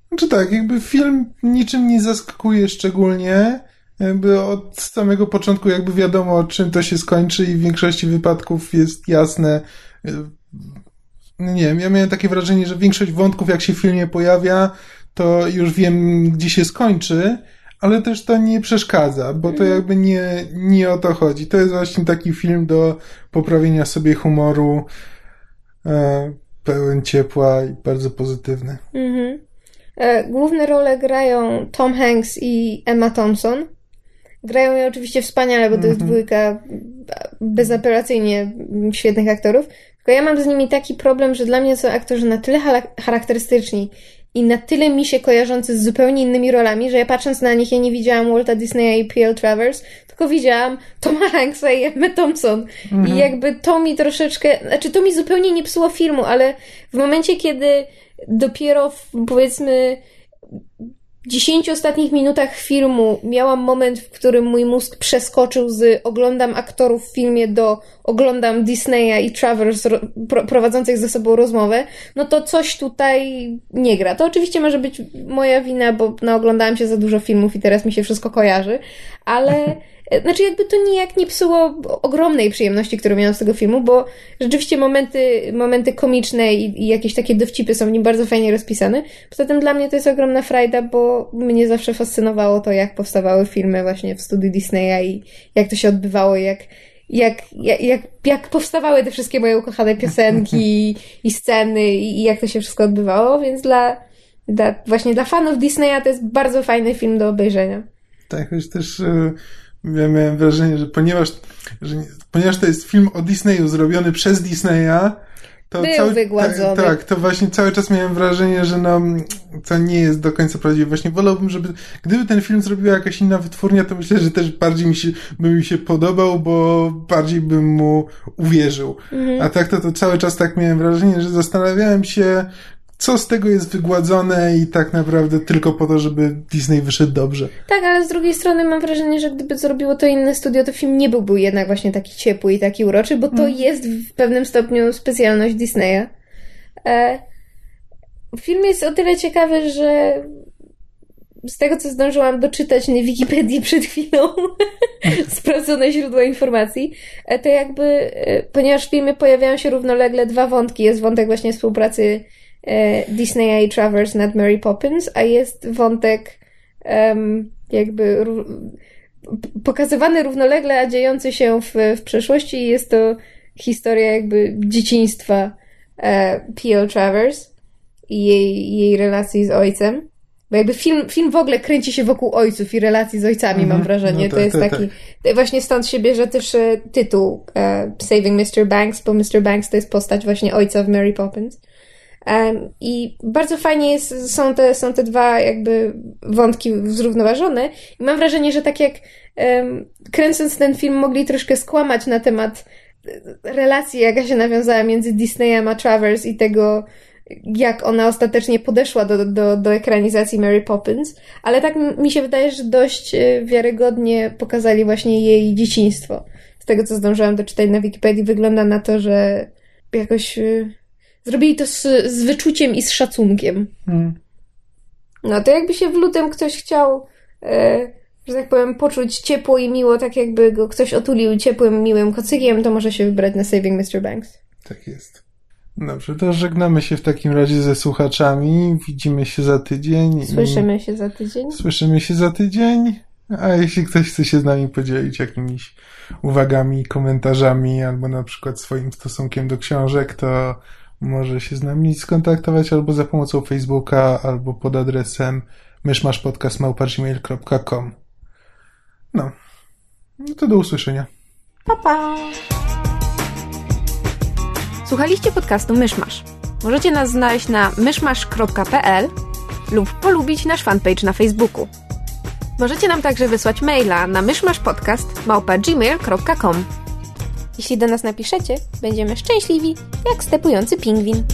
D: Znaczy tak, jakby film niczym nie zaskakuje szczególnie. Jakby od samego początku jakby wiadomo, czym to się skończy i w większości wypadków jest jasne. No nie wiem, ja miałem takie wrażenie, że większość wątków jak się w filmie pojawia, to już wiem, gdzie się skończy, ale też to nie przeszkadza, bo to jakby nie, nie o to chodzi. To jest właśnie taki film do poprawienia sobie humoru, e, pełen ciepła i bardzo pozytywny.
C: Mhm. E, Główne role grają Tom Hanks i Emma Thompson. Grają je oczywiście wspaniale, bo to jest dwójka bezapelacyjnie świetnych aktorów. Tylko ja mam z nimi taki problem, że dla mnie są aktorzy na tyle charakterystyczni i na tyle mi się kojarzący z zupełnie innymi rolami, że ja patrząc na nich, ja nie widziałam Walta Disneya i P.L. Travers, tylko widziałam Toma Hanksa i Emma Thompson. I jakby to mi troszeczkę, znaczy to mi zupełnie nie psuło filmu, ale w momencie, kiedy dopiero w, powiedzmy dziesięciu ostatnich minutach filmu miałam moment, w którym mój mózg przeskoczył z oglądam aktorów w filmie do oglądam Disneya i Travers pro, prowadzących ze sobą rozmowę, no to coś tutaj nie gra. To oczywiście może być moja wina, bo naoglądałam się za dużo filmów i teraz mi się wszystko kojarzy, ale Znaczy jakby to nijak nie psuło ogromnej przyjemności, którą miałam z tego filmu, bo rzeczywiście momenty, momenty komiczne i, i jakieś takie dowcipy są w nim bardzo fajnie rozpisane. Poza tym dla mnie to jest ogromna frajda, bo mnie zawsze fascynowało to, jak powstawały filmy właśnie w studiu Disneya i jak to się odbywało, jak, jak, jak, jak, powstawały te wszystkie moje ukochane piosenki i, sceny i, i jak to się wszystko odbywało, więc dla, dla, właśnie dla fanów Disneya to jest bardzo fajny film do obejrzenia.
D: Tak, choć też y, ja miałem wrażenie, że ponieważ, że, ponieważ to jest film o Disneyu zrobiony przez Disneya, to
C: Był
D: cały,
C: wygładzony.
D: Tak, tak, to właśnie cały czas miałem wrażenie, że no, to nie jest do końca prawdziwe. Właśnie wolałbym, żeby, gdyby ten film zrobiła jakaś inna wytwórnia, to myślę, że też bardziej mi się, by mi się podobał, bo bardziej bym mu uwierzył.
C: Mhm.
D: A tak to, to cały czas tak miałem wrażenie, że zastanawiałem się, co z tego jest wygładzone i tak naprawdę tylko po to, żeby Disney wyszedł dobrze.
C: Tak, ale z drugiej strony mam wrażenie, że gdyby zrobiło to inne studio, to film nie byłby jednak właśnie taki ciepły i taki uroczy, bo to jest w pewnym stopniu specjalność Disneya. E, film jest o tyle ciekawy, że z tego, co zdążyłam doczytać na Wikipedii przed chwilą, sprawdzone źródła informacji, e, to jakby, e, ponieważ w filmie pojawiają się równolegle dwa wątki. Jest wątek właśnie współpracy Disneya i Travers nad Mary Poppins, a jest wątek jakby pokazywany równolegle, a dziejący się w, w przeszłości jest to historia jakby dzieciństwa e, P.O. Travers i jej, jej relacji z ojcem. Bo jakby film, film w ogóle kręci się wokół ojców i relacji z ojcami, mam
D: Mhm.
C: wrażenie.
D: No
C: to
D: tak,
C: jest
D: tak,
C: taki. Właśnie stąd się bierze też e, tytuł e, Saving Mr. Banks, bo Mr. Banks to jest postać właśnie ojca w Mary Poppins. I bardzo fajnie jest, są, te, są te dwa jakby wątki zrównoważone. I mam wrażenie, że tak jak kręcąc ten film mogli troszkę skłamać na temat e, relacji, jaka się nawiązała między Disneyem a Travers i tego, jak ona ostatecznie podeszła do, do, do ekranizacji Mary Poppins, ale tak mi się wydaje, że dość e, wiarygodnie pokazali właśnie jej dzieciństwo. Z tego, co zdążyłam doczytać na Wikipedii, wygląda na to, że jakoś e, zrobili to z, z wyczuciem i z szacunkiem. No to jakby się w lutym ktoś chciał, e, że tak powiem, poczuć ciepło i miło, tak jakby go ktoś otulił ciepłym, miłym kocykiem, to może się wybrać na Saving Mr. Banks.
D: Tak jest. Dobrze, to żegnamy się w takim razie ze słuchaczami. Widzimy się za tydzień.
C: Słyszymy się za tydzień.
D: Słyszymy się za tydzień. A jeśli ktoś chce się z nami podzielić jakimiś uwagami, komentarzami, albo na przykład swoim stosunkiem do książek, to może się z nami skontaktować albo za pomocą Facebooka, albo pod adresem myszmaszpodcast.gmail.com No. No to do usłyszenia.
C: Pa, pa.
E: Słuchaliście podcastu Myszmasz. Możecie nas znaleźć na myszmasz.pl lub polubić nasz fanpage na Facebooku. Możecie nam także wysłać maila na myszmaszpodcast.gmail.com
C: Jeśli do nas napiszecie, będziemy szczęśliwi jak stepujący pingwin.